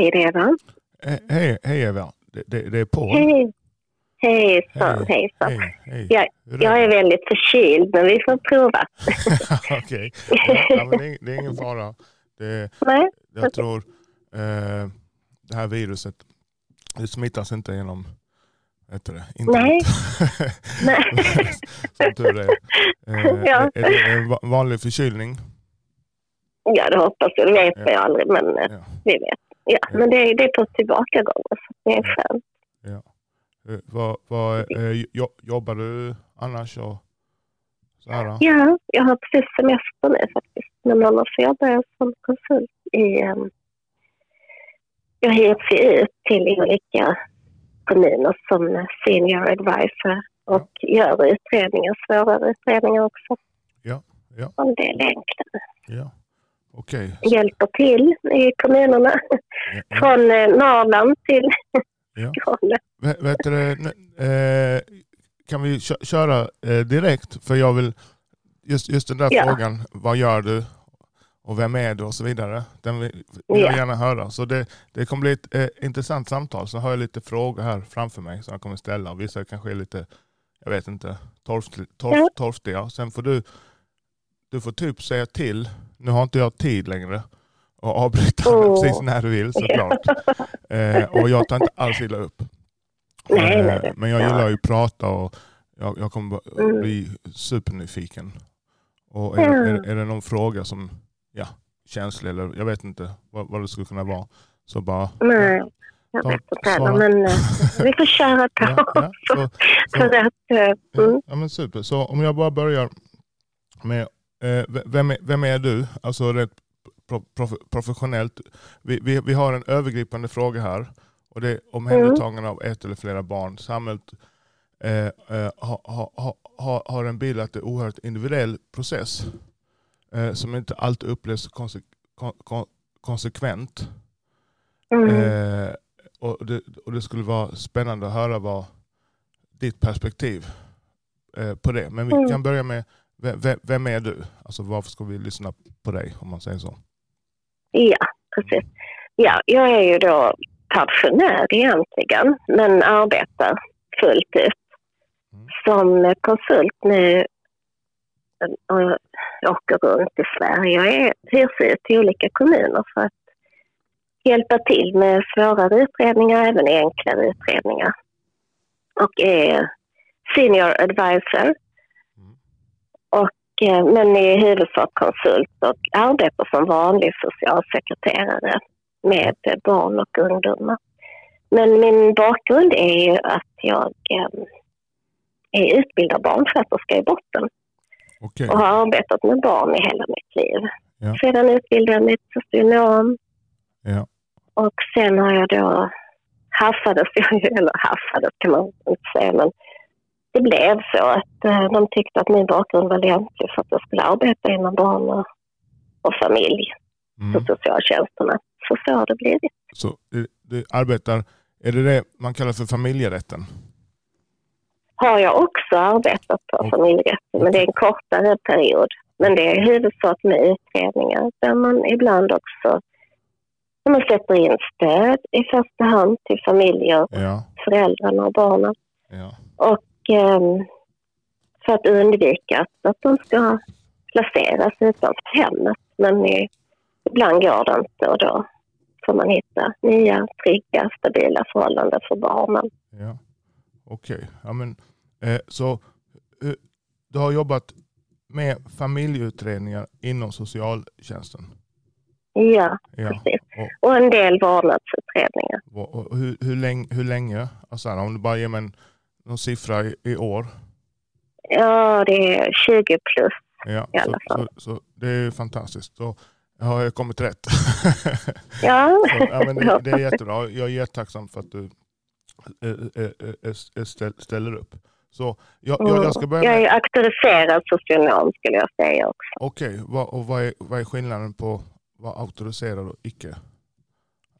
hej det är Eva. Eh, Hej, hej Eva, det, det, det är Paul. Hej. Hejsan, Hej, hejsan. hej, hej. Jag, Hur jag är väldigt förkyld, men vi får prova. Okej, ja, ja, men det, är, det är ingen fara. Det, Nej? jag tror eh, det här viruset det smittas inte genom heter det, internet. Nej. Nej. Som tur är. Eh, Ja. är det en va- vanlig förkylning? Ja, det hoppas jag. Det vet Ja. jag aldrig, men eh, Ja. vi vet. Ja, Ja. men det, är- det är på tillbakagång, så det är skönt. Eh, vad, vad, eh, jo, jobbar du annars? Och, så här? Ja, jag har precis semester nu faktiskt. Men annars jobbar jag som konsult i... Um, jag hyrs ju ut till olika kommuner som senior advisor och gör utredningar, svårare utredningar också. Ja, ja. Om det är enklare. ja. Okej. Hjälper till i kommunerna. Ja. Från eh, Norrland till Ja. Skåne. Vet, du, eh, kan vi kö- köra eh, direkt? För jag vill, just, just den där Ja. frågan, vad gör du och vem är du och så vidare. Den vill, jag Ja. gärna höra. Så det, det kommer bli ett eh, intressant samtal. Så har jag lite frågor här framför mig som jag kommer ställa. Vissa kanske är lite, jag vet inte, torft, torf, torftiga. Sen får du, du får typ säga till. Nu har inte jag tid längre och avbryta Åh. precis när du vill såklart. Eh, och jag tar inte alls illa upp. Nej, Eh, nej, Men jag ja. gillar ju att prata och jag, jag kommer Mm. bli supernyfiken. Och är, Ja. är, är det någon fråga som ja, känslig eller jag vet inte vad, vad det skulle kunna vara. Så bara... Nej, jag vet inte heller. Men eh, vi får köra på. Ja, ja, så, så, För att, eh, mm. ja, men super. Så om jag bara börjar med vem, är, vem är du? Alltså prof- professionellt. Vi, vi, vi har en övergripande fråga här. Och det är omhändertagande av ett eller flera barn. Samhället eh, eh, har ha, ha, ha, har en bild att det är oerhört individuell process. Eh, som inte alltid upplevs konse, kon, kon, konsekvent. Mm. Eh, och, det, och det skulle vara spännande att höra vad ditt perspektiv eh, på det. Men vi Mm. kan börja med, vem, är du? Alltså varför ska vi lyssna på dig om man säger så? Ja, precis. Ja, jag är ju då pensionär egentligen, men arbetar fullt ut Mm. som konsult nu och åker runt i Sverige. Jag är- hyrs ut till olika kommuner för att hjälpa till med svårare utredningar, även enklare utredningar. Och är senior advisor. Och, eh, men är i huvudsak konsult och arbetar som vanlig socialsekreterare med barn och ungdomar. Men min bakgrund är ju att jag eh, är utbildad barnsköterska i botten Okej. och har arbetat med barn i hela mitt liv. Ja. Sedan utbildade jag mig till socionom Ja. och sen har jag då haffades, jag, eller haffades kan man inte säga, men det blev så att eh, de tyckte att min bakgrund var lämplig för att jag skulle arbeta inom barn och, och familj på Mm. socialtjänsterna. Så så har det blivit. Så du, du arbetar, är det det man kallar för familjerätten? Har jag också arbetat på Okej. familjerätten, men det är en kortare period. Men det är i huvudsak med utredningar där man ibland också när man sätter in stöd i första hand till familjer, Ja. föräldrarna och barnen. ja. Och för att undvika att, de ska placeras utanför hemmet. Men ibland går det inte och då får man hitta nya, trygga, stabila förhållanden för barnen. ja. Okej. Ja, men, eh, så eh, du har jobbat med familjeutredningar inom socialtjänsten? Ja, Ja. precis. Och, Och en del vårdnadsutredningar. och, och hur, hur, länge, hur länge? Alltså, om du bara ger mig en, någon siffra i, i år. Ja, det är 20 plus. Ja, I alla så, fall. så, så det är fantastiskt. Då har jag kommit rätt. Ja, så, ja, men det, det är jättebra. Jag är jättetacksam för att du eh, eh, eh, ställ- ställer upp. Så jag, jag, jag ska börja jag med, är auktoriserad socionom skulle jag säga också. okej, vad, och vad, är, vad är skillnaden på vad auktoriserad och icke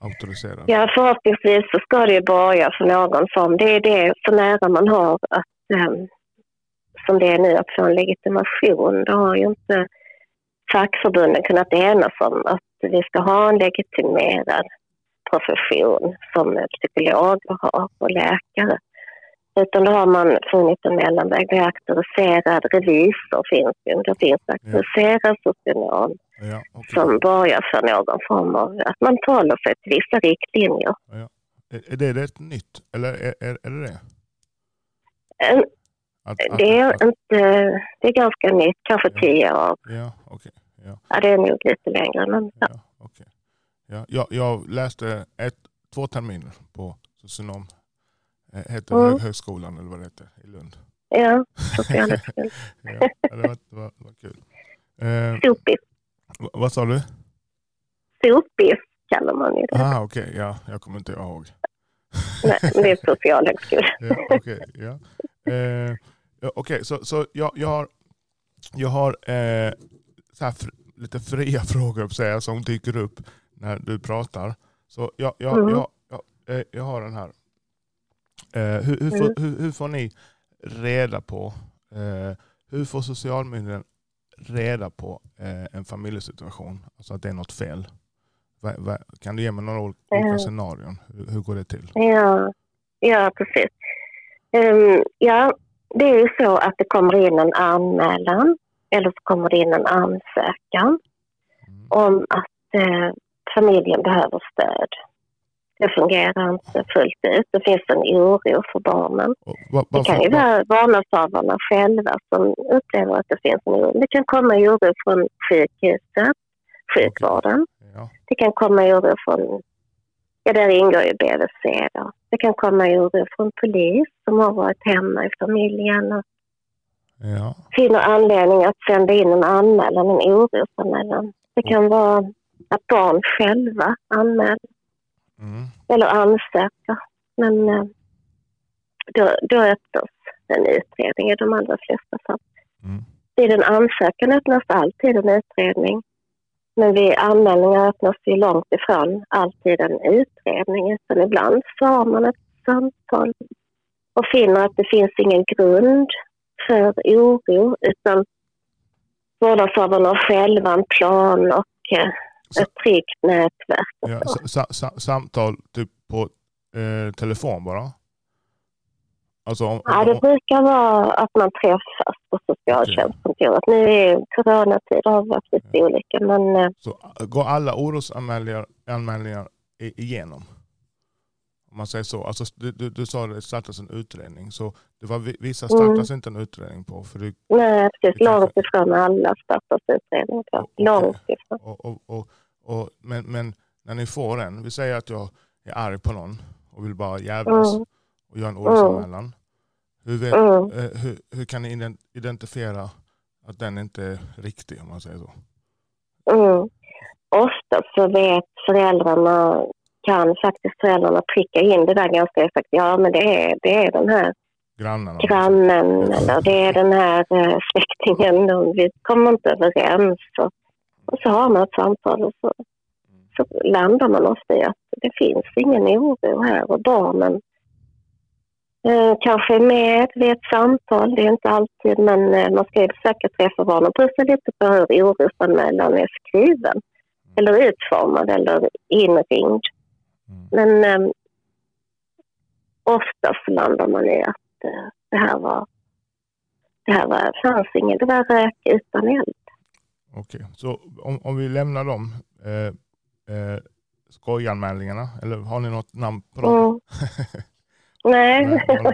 auktoriserad? Ja, förhoppningsvis så ska det ju börja för någon form. Det är det så nära man har att, ehm, som det är nu, att få en legitimation. Det har ju inte fackförbunden kunnat enas om att vi ska ha en legitimerad profession som psykologer har och läkare. Utan då har man funnit en mellanväg. Det är auktoriserad revisor finns ju. Det finns auktoriserad socionom Ja, okej. som borgar för någon form av att man håller sig till vissa riktlinjer. Är, är det rätt nytt? Eller är, är, är det det? En- Att, Det är, att, inte, det är ganska nytt, kanske Ja. tio år. ja, okej. Ja, Ja, det är nog lite längre. Men, ja. ja, okej. Ja, jag, jag läste ett, två terminer på socionom. Eh, Heter Mm. hög, högskolan eller vad det heter i Lund. ja, socialhögskolan. Ja, det, var, det, var, det var kul. Eh, Sopis. V- vad sa du? Sopis kallar man ju det. Ah, okej, ja, jag kommer inte ihåg. Nej, men det är socialhögskola. ja, okej, ja. Eh, okej, så, så jag, jag har, jag har eh, så här lite fria frågor säga, som dyker upp när du pratar. Så jag, jag, Mm. jag, jag, eh, jag har den här. Eh, hur, hur, får, Mm. hur, hur får ni reda på, eh, hur får socialmyndigheten reda på eh, en familjesituation, alltså att det är något fel? Va, va, kan du ge mig några olika Mm. scenarion? Hur, hur går det till? Ja, ja precis. Ehm, ja, det är ju så att det kommer in en anmälan eller så kommer det in en ansökan Mm. om att eh, familjen behöver stöd. Det fungerar inte fullt ut. Det finns en oro för barnen. Och vad- Det kan ju varför- vara vårdnadshavarna själva som upplever att det finns en oro. Det kan komma oro från sjukhuset, sjukvården. Ja. Det kan komma oro från, ja där ingår ju BVC då. Det kan komma oro från polis som har varit hemma i familjen och Ja. finner anledning att sända in en anmälan, en orosanmälan. Det kan vara att barn själva anmäler Mm. eller ansöker. Men eh, då, då öppnas en utredning i de allra flesta fall. Mm. Vid en ansökan öppnas alltid en utredning. Men vid anmälningar öppnas ju långt ifrån alltid en utredning. Utan ibland så har man ett samtal och finner att det finns ingen grund för oro utan vårdnadshavarna har själva en plan och eh, ett tryggt nätverk. Ja, sa, sa, samtal typ på eh, telefon bara? Alltså om, Ja, det brukar vara att man träffas på socialtjänstkontoret. Nu är coronatid har varit lite olika men eh, så går alla orosanmälningar anmälningar i- igenom? Om man säger så. Alltså, du, du, du sa att det startas en utredning. Så det var vi- vissa startas inte en utredning på. För du, nej, precis. Långt ifrån alla startas utredningar på. Okej. Långt ifrån. och, och, och, och, men, men när ni får en, vi säger att jag är arg på någon och vill bara jävlas Mm. och göra en orosanmälan. Hur, vet, Mm. eh, hur, hur kan ni ident- identifiera att den inte är riktig om man säger så? Mm. Ofta så vet föräldrarna, kan faktiskt föräldrarna pricka in det där ganska effektivt. Ja, men det är, det är den här grannen Ja. eller det är den här eh, släktingen. Vi kommer inte överens. Och, och så har man ett samtal och så, så landar man ofta i att det finns ingen oro här och barnen eh, kanske är med vid ett samtal. Det är inte alltid, men eh, man ska ju försöka träffa barnen och pussa lite på hur orosanmälan är skriven eller utformad eller inringd. Mm. Men eh, oftast landar man i att eh, det här var det här var, fanns ingen, det var rök utan eld. Okej, så om, om vi lämnar dem, eh, eh, skojanmälningarna, eller har ni något namn på dem? Mm. Nej, Nej,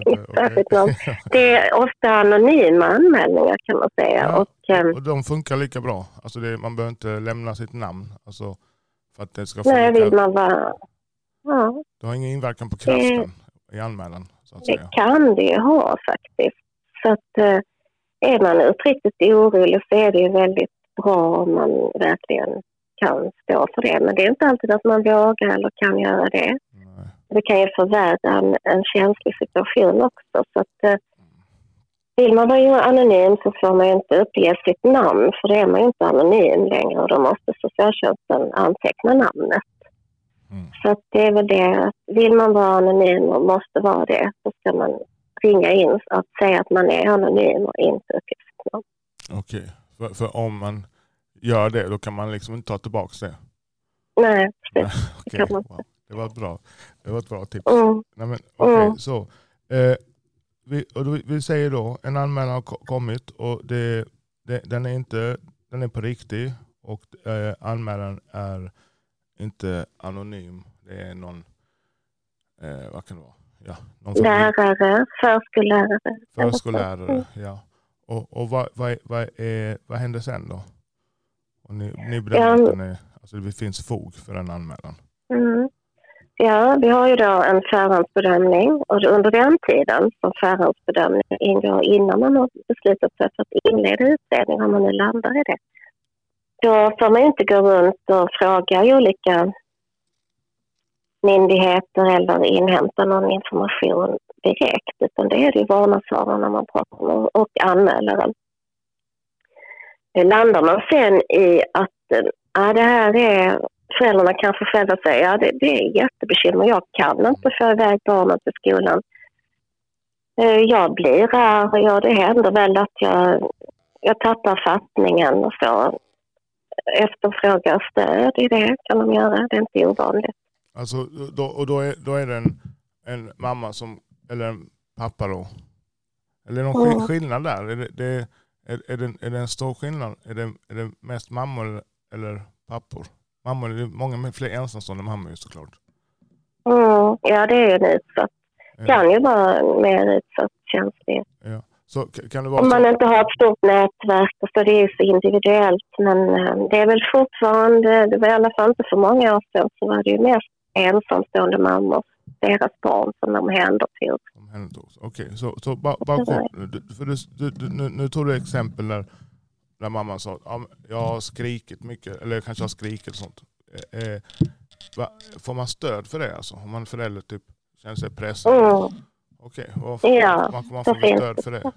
inte? särskilt namn. Det är ofta anonyma anmälningar kan man säga. Ja. Och, eh, Och de funkar lika bra? Alltså det, man behöver inte lämna sitt namn alltså, för att det ska nej, vill man vara... Ja, Det har ingen inverkan på kraften i anmälan? Så att det säga. kan det ju ha faktiskt. Så att eh, är man uppriktigt orolig så är det ju väldigt bra om man verkligen kan stå för det. Men det är inte alltid att man vågar eller kan göra det. Nej. Det kan ju förvärra en, en känslig situation också. Så att, eh, vill man vara anonym så får man ju inte uppge sitt namn för då är man ju inte anonym längre och då måste socialtjänsten anteckna namnet. Mm. Så att det är väl det, att vill man vara anonym och måste vara det så ska man ringa in och säga att man är anonym och inte uppge sitt namn. Okej, för, för om man gör det då kan man liksom inte ta tillbaka det? Nej, precis. Man wow. Det var bra, det var ett bra tips. Mm. Nej, men, okej, Mm. så. Eh, vi, då, vi säger då, en anmälan har ko- kommit och det, det, den, är inte, den är på riktigt och eh, anmälan är inte anonym. Det är någon, eh, vad kan det vara? Ja, någon Lärare, förskollärare. Förskollärare, ja. Och, och vad, vad, vad, är, vad händer sen då? Och ni, ni bedömer att alltså det finns fog för en anmälan? Mm. Ja, vi har ju då en förhandsbedömning och under den tiden som förhandsbedömning ingår innan man har beslutat sig för att inleda utredning, om man nu landar i det. Då får man ju inte gå runt och fråga olika myndigheter eller inhämta någon information direkt, utan det är det ju vårdnadshavarna man pratar om och anmälaren. Det landar man sen i att eh, ja, det här är föräldrarna kanske själva säger ja, det, det är jättebekymmer. Jag kan inte få iväg barnen till skolan. Eh, Jag blir arg. Ja, det händer väl att jag, jag tappar fattningen och så. Efterfrågar stöd i det kan de göra. Det är inte ovanligt. Alltså, då, och då är, då är det en, en mamma som, eller en pappa då? Eller någon Mm. skillnad där? Är det, det, är, är, det, är det en stor skillnad? Är det, är det mest mammor eller, pappor? Mammor, det är många fler ensamstående mammor ju såklart. Mm, ja, det är ju en utsatt. Ja, Kan ju vara mer utsatt känslighet. ja. Så kan det vara Om man så? inte har ett stort nätverk, så det är ju så individuellt. Men eh, det är väl fortfarande, det var i alla fall inte för många år sedan, så var det ju mest ensamstående mammor, deras barn som de omhändertog. Omhändertogs. Okej, så, så bara, bara kort. Du- För du, du, du, nu, nu tog du exempel där, där mamman sa att jag har skrikit mycket, eller kanske har skrikit och sånt. Eh, eh, va, får man stöd för det alltså? Om man förälder typ känner sig pressad? Mm. Okej, vad Ja, man, man får finns stöd för det?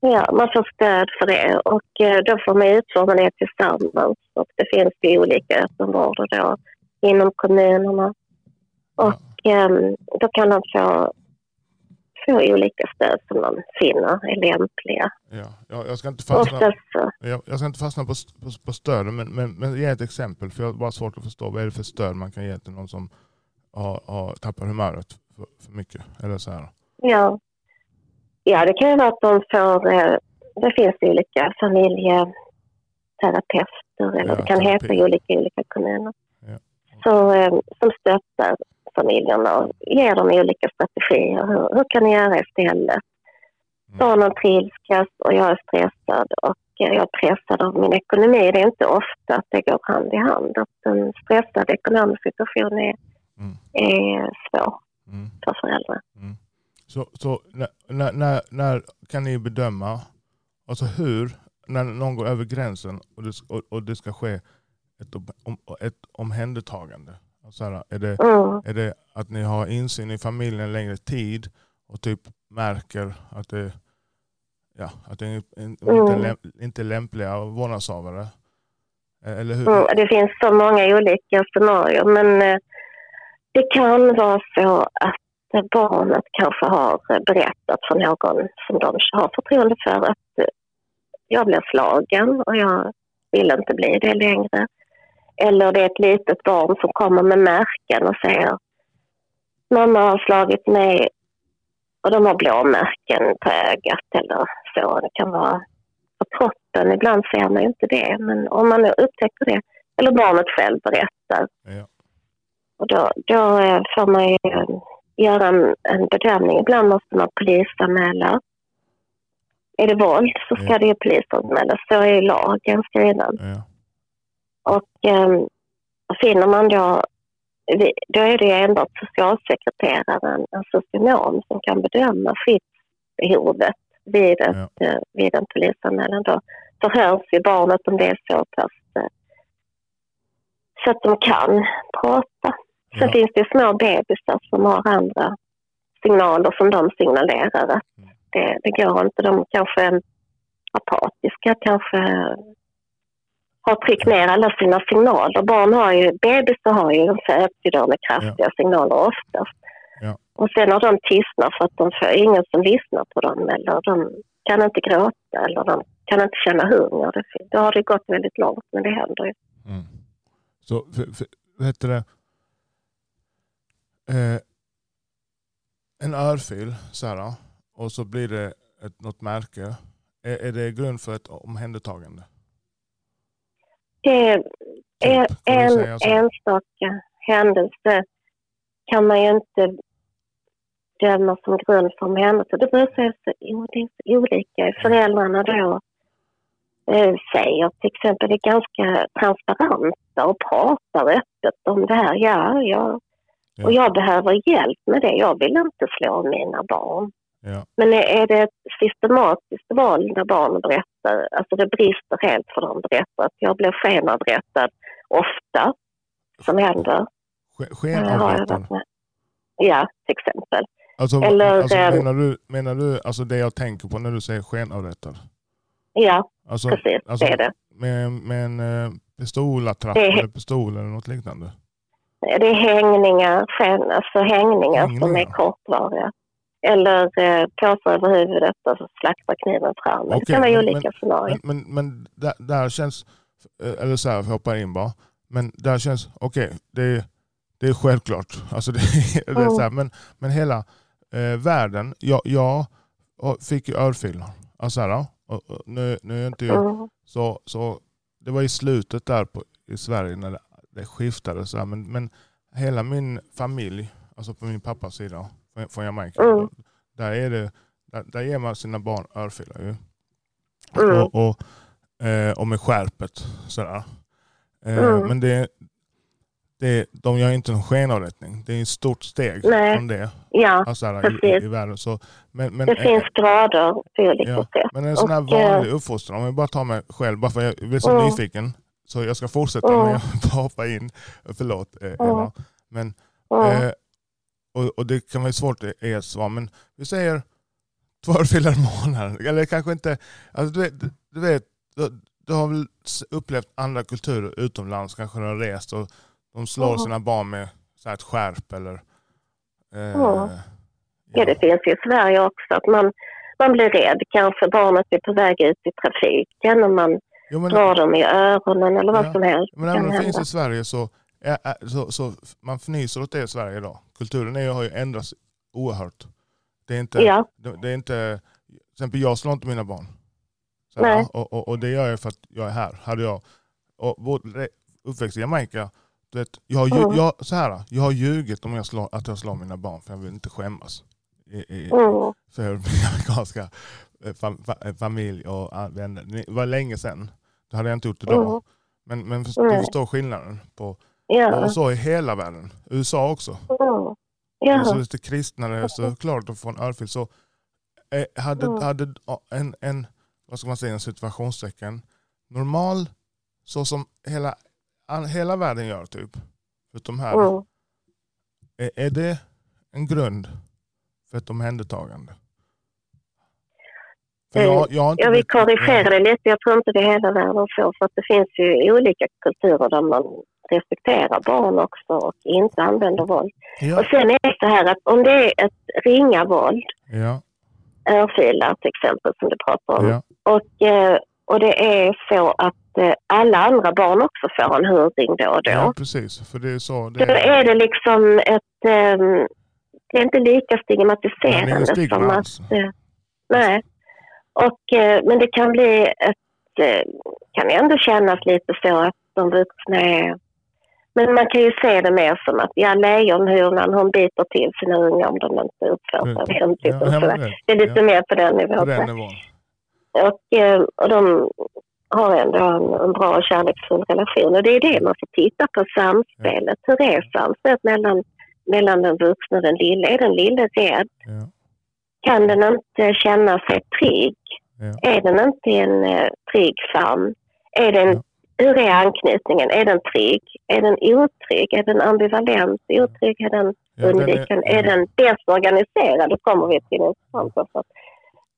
Ja, man får stöd för det och eh, då får man utforma det tillsammans. Och det finns ju olika öppenvårder då inom kommunerna. Och då kan de få, få olika stöd som de finner är lämpliga. Ja, ja, jag, ska inte fastna, jag, jag ska inte fastna på, på, på stöden, men, men, men ge ett exempel. För jag har bara svårt att förstå vad är det för stöd man kan ge till någon som har, har tappat humöret för, för mycket. Eller så här. ja. ja, det kan ju vara att de får... Eh, det finns olika familjeterapeuter eller Ja, det kan terapi. heta olika i olika kommuner. Ja. Så, eh, som stöttar familjerna och ger dem olika strategier. Hur, hur kan ni göra istället? Mm. Barnen trilskas och jag är stressad och jag är pressad av min ekonomi. Det är inte ofta att det går hand i hand. Att en stressad ekonomisk situation är, Mm. är svår Mm. för föräldrar. Mm. Så, så när, när, när, när kan ni bedöma, alltså hur, när någon går över gränsen och det, och, och det ska ske ett, om, ett omhändertagande? Alltså här, är, det, Mm. är det att ni har insyn i familjen en längre tid och typ märker att det, ja, att det är en, Mm. inte, läm, inte lämpliga vårdnadshavare? Eh, Eller hur? Mm, det finns så många olika scenarier men eh, det kan vara så att barnet kanske har berättat för någon som de har förtroende för att jag blev slagen och jag vill inte bli det längre. Eller det är ett litet barn som kommer med märken och säger mamma har slagit mig och de har blåmärken på ögat eller så. Det kan vara på kroppen. Ibland ser man ju inte det, men om man upptäcker det, eller barnet själv berättar, Ja. och då, då eh, får man ju göra en, en bedömning. Ibland måste man polisanmäla. Är det våld så ska Ja. det ju polisanmälas. Så är lagen skriven. Ja. Och eh, finner man då, då är det enbart socialsekreteraren, en socionom, som kan bedöma skyddsbehovet vid, ett, eh, vid en polisanmälan. Då förhörs ju barnet om det är så pass eh, så att de kan prata. Sen Ja. finns det små bebisar som har andra signaler som de signalerar att Mm. det, det går inte. De kanske är apatiska, kanske har tryckt ner alla sina signaler. Barn har ju, bebisar har ju, de föds ju då med kraftiga signaler oftast. Ja. Och sen när de tystnar för att de får ingen som lyssnar på dem eller de kan inte gråta eller de kan inte känna hunger. Det, då har det gått väldigt långt men det händer ju. Mm. Så för, för, vad heter det? eh, en örfil så här, och så blir det ett, något märke. Är, är det grund för ett omhändertagande? Det är Typ, vi en enstaka händelse kan man ju inte döma som grund för omhändertagande. Det beror sig så det är så olika. Föräldrarna då eh, säger till exempel är ganska transparenta och pratar öppet om det här. Ja, ja. Ja. Och jag behöver hjälp med det. Jag vill inte slå mina barn. Ja. Men är det ett systematiskt våld när barn berättar, alltså det brister helt för dem berättar att jag blir skenavrättad ofta, som händer. Eh, Skenavrättad? Ja, till exempel. Alltså, Eller, alltså, eh, menar du, menar du alltså det jag tänker på när du säger skenavrättad? Ja, Alltså, precis, alltså det är det. med, med en eh, pistolattrapp är- eller pistol eller något liknande? Det är hängningar, alltså hängningar, som Hängningar? är kortvariga. Eller eh, påsar över huvudet och så slaktar kniven fram. det Okej, kan vara men- olika scenarier. Men, men, men där, där känns, eh, eller så här, hoppar in bara. Men där känns, okej, det, är- det är självklart. Alltså det, är- det är Mm. så här, men, men hela eh, världen, jag, jag fick ju örfilar. Alltså så här, och, och nu, nu är inte jag Mm. så, så det var i slutet där på, i Sverige när det, det skiftade. Så här, men, men hela min familj, alltså på min pappas sida, från- från Jamaica, Mm. där, är det, där, där ger man sina barn örfilar. Ju. Mm. Och, och, eh, och med skärpet. Sådär. Eh, Mm. Men det, det, de gör inte någon skenavrättning. Det är ett stort steg Nej. från det Ja, alltså, sådär, i, i, i världen. Så, men, men, det eh, finns grader olika Ja, sätt. men en sån här Och, eh, vanlig uppfostran, om jag bara tar mig själv, bara för jag blir så Mm. nyfiken. Så jag ska fortsätta, Mm. men jag bara hoppa in. Förlåt eh, Eva. Men, Mm. eh, och, och det kan vara svårt att ge svar, men vi säger två örfilar i månaden. Eller kanske inte, alltså, du vet, du, vet du, du har väl upplevt andra kulturer utomlands, kanske du har rest och de slår Mm. sina barn med så här ett skärp eller... Eh, Mm. Ja, det finns ju i Sverige också. Att man, man blir rädd. Kanske barnet är på väg ut i trafiken och man Jo, men, drar dem i öronen eller vad Ja, som helst. Men även om det finns i Sverige så, så, så man fnyser åt det i Sverige idag. Kulturen är, har ju ändrats oerhört. Det är inte, Ja. det, det är inte till exempel jag slår inte mina barn. Så, Nej. och, och, och det gör jag för att jag är här. Hade jag, och vår uppväxt i Jamaica, du vet, jag, har Mm. jag, så här, jag har ljugit om jag slår, att jag slår mina barn för jag vill inte skämmas. I, i, Mm. för min amerikanska eh, fam, fa- eh, familj och ah, vänner. Det var länge sedan. Det hade jag inte gjort idag. Mm. Men, men du förstår skillnaden. På, Ja. och så i hela världen. USA också. Mm. Och så Ja. lite kristnare så klart att få en örfil. Så eh, hade, Mm. hade ja, en, en, vad ska man säga, en situationstecken normal så som hela, hela världen gör typ. Förutom här. Mm. Är, är det en grund för ett omhändertagande? För Eh, jag, jag Jag vill korrigera det lite. Jag tror inte det är hela världen så. För att det finns ju olika kulturer där man respekterar barn också och inte använder våld. Ja, Och sen är det så här att om det är ett ringa våld, ja, örfilar till exempel som du pratar om, ja, och, eh, och det är så att eh, alla andra barn också får en hurring då och då. ja, precis. För det är så. Det Då är det liksom ett... ehm, det är inte lika Nej, är stigmatiserande stigma som att... eh, nej. Och, men det kan bli ett... kan ändå kännas lite så att de vuxna är... Men man kan ju se det mer som att ja, lejonhurnan hon biter till sina unga om de inte uppför sig Mm. ordentligt. Ja, ja, men det- Det är lite ja, mer på den på nivån. den nivån. Och, eh, och de har ändå en, en bra och kärleksfull relation. Och det är det man får titta på, samspelet. Hur är samspelet mellan, mellan den vuxna och den lilla? Är den lilla rädd? Ja, Kan den inte känna sig trygg? ja. Är den inte i en eh, trygg famn? Är den, Ja. Hur är anknytningen? Är den trygg? Är den otrygg? Är den ambivalent? Otrygg? Är den Ja, den är-? Är, den desorganiserad? Då kommer vi till att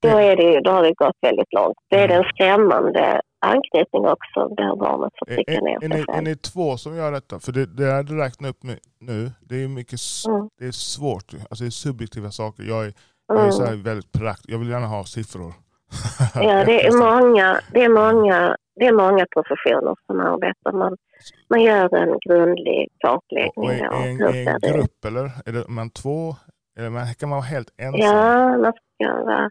då, är det, då har det gått väldigt långt. Det är Mm. en skrämmande anknytning också där barnet får Är, trycka är, ner är, sig ni, är själv. ni två som gör detta? För det, det jag räknar upp nu, det är mycket Mm. det är svårt. Alltså det är subjektiva saker. Jag är, jag är så här Mm. väldigt prakt. Jag vill gärna ha siffror. Ja, det är många, det är många, det är många professioner som arbetar. Man, man gör en grundlig kartläggning. Och är, är, en, är en det grupp eller? Är det man två? Eller man, kan man vara helt ensam? Ja, man ska vara...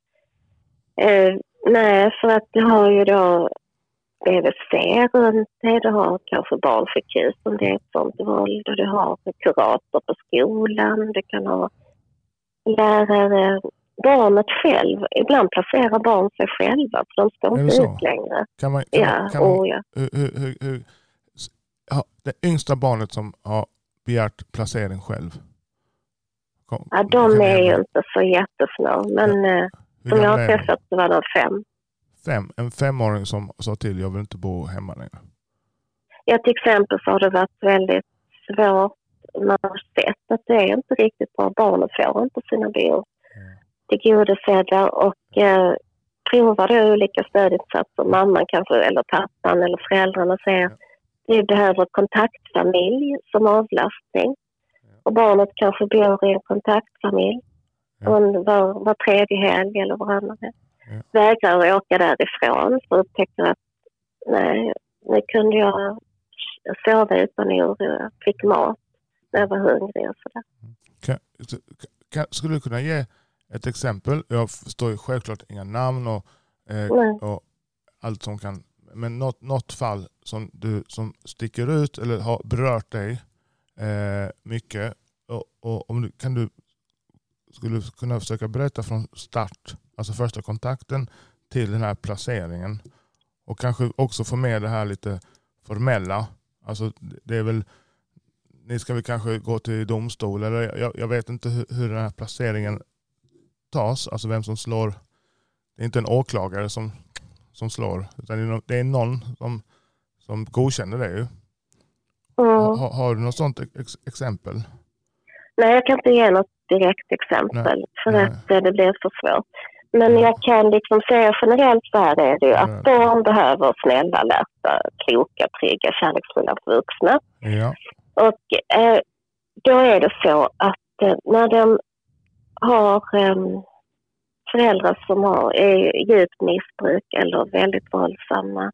Eh, nej, för att du har ju då BVC runt det, du har kanske barnsjukhus om det är ett sånt våld och du har kurator på skolan, du kan ha lärare. Barnet själv, ibland placerar barn sig själva för de det inte så? ut längre. Kan man, kan Ja, man, kan man, oh ja. hur, hur, hur, ja, det yngsta barnet som har begärt placering själv? Kom, ja de är ju inte så jättesmå, men eh, Hur som jag gamla har träffat så var de fem. Fem, en femåring som sa till, jag vill inte bo hemma längre. Ja, till exempel så har det varit väldigt svårt. Man har sett att det är inte riktigt bra. Barnen får inte sina behov tillgodosedda och eh, provar då olika stödinsatser. Mamman kanske, eller pappan eller föräldrarna säger Ja. vi behöver kontaktfamilj som avlastning. Och barnet kanske bor i en kontaktfamilj Ja. var, var tredje helg eller varannan helg. Ja. Vägrar åka därifrån för upptäcker att nej, nu kunde jag sova utan oro. Jag fick mat när jag var hungrig och sådär. Kan, kan, skulle du kunna ge ett exempel? Jag förstår ju självklart inga namn och, eh, och allt som kan, men något, något fall som, du, som sticker ut eller har berört dig eh, mycket. Och, och om du, kan du skulle du kunna försöka berätta från start, alltså första kontakten till den här placeringen. Och kanske också få med det här lite formella. Alltså det är väl, ni ska väl kanske gå till domstol eller jag, jag vet inte hur, hur den här placeringen tas, alltså vem som slår. Det är inte en åklagare som, som slår, utan det är någon, som, som godkänner det ju. Mm. Har, har du något sånt ex, exempel? Nej, jag kan inte ge något direkt exempel för Nej. att eh, det blir för svårt. Men Ja. jag kan liksom säga generellt så här är det ju att barn behöver snälla, lätta, kloka, trygga, kärleksfulla vuxna. Ja. Och eh, då är det så att eh, när de har eh, föräldrar som har är djupt missbruk eller väldigt våldsamma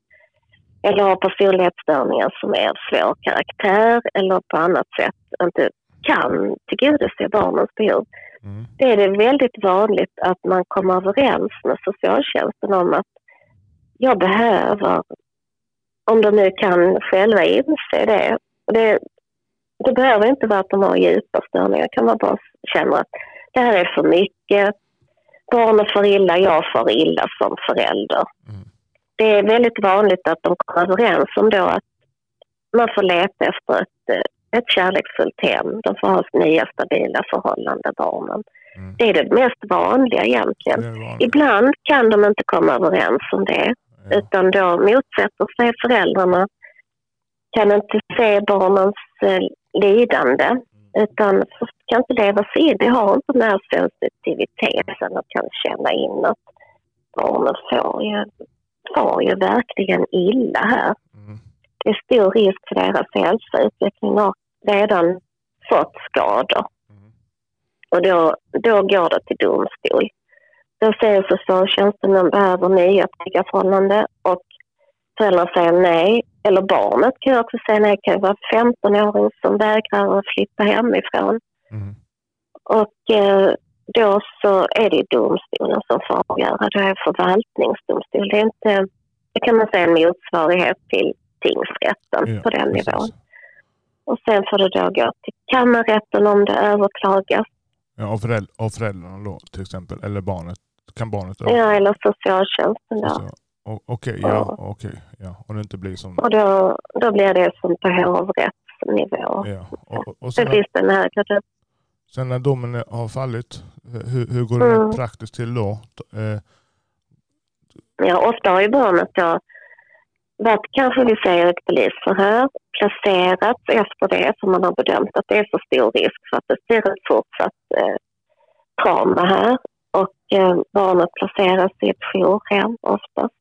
eller har personlighetsstörningar som är av svår karaktär eller på annat sätt inte kan tillgodose barnens behov. Mm. Det är det väldigt vanligt att man kommer överens med socialtjänsten om att jag behöver, om de nu kan själva inse det. Det, det behöver inte vara att de har djupa störningar, kan man bara känna att det här är för mycket. Barnen får illa, jag får illa som förälder. Mm. Det är väldigt vanligt att de kommer överens om då att man får leta efter ett, ett kärleksfullt hem. De får ha nya stabila förhållanden, barnen. Mm. Det är det mest vanliga egentligen. Vanligt. Ibland kan de inte komma överens om det Ja. utan då motsätter sig föräldrarna. Kan inte se barnens eh, lidande utan kan inte leva sig in. De har inte den här sensitiviteten och kan känna in att barnen får ju, får ju verkligen illa här. Mm. Det är stor risk för deras hälsa. Utvecklingen har redan fått skador Mm. och då, då går det till domstol. Då säger socialtjänsten att de behöver nya trygga förhållanden och föräldrarna säger nej. Eller barnet kan ju också säga nej. Det kan vara en 15-åring som vägrar att flytta hemifrån. Mm. Och eh, då så är det domstolen som får avgöra. Det är förvaltningsdomstol. Det är inte, det kan man säga en motsvarighet till tingsrätten Ja, på den precis. nivån. Och sen får det då gå till kammarrätten om det överklagas. Ja, av, föräld av föräldrarna då till exempel, eller barnet. Kan barnet då? Ja, eller socialtjänsten då. Så- Okej, ja, okej. Ja. Och det inte blir som... Och då, då blir det som på hovrättsnivå. Ja. Och, och, och Sen sen, finns det en högre sen när domen är- har fallit, hur, hur går det Mm. praktiskt till då? Eh, Ja, ofta har ju barnet då varit, kanske vi säger ett polisförhör, placerats efter det som man har bedömt att det är så stor risk för att det blir ett fortsatt eh, trauma här. Och eh, barnet placeras i ett jourhem oftast.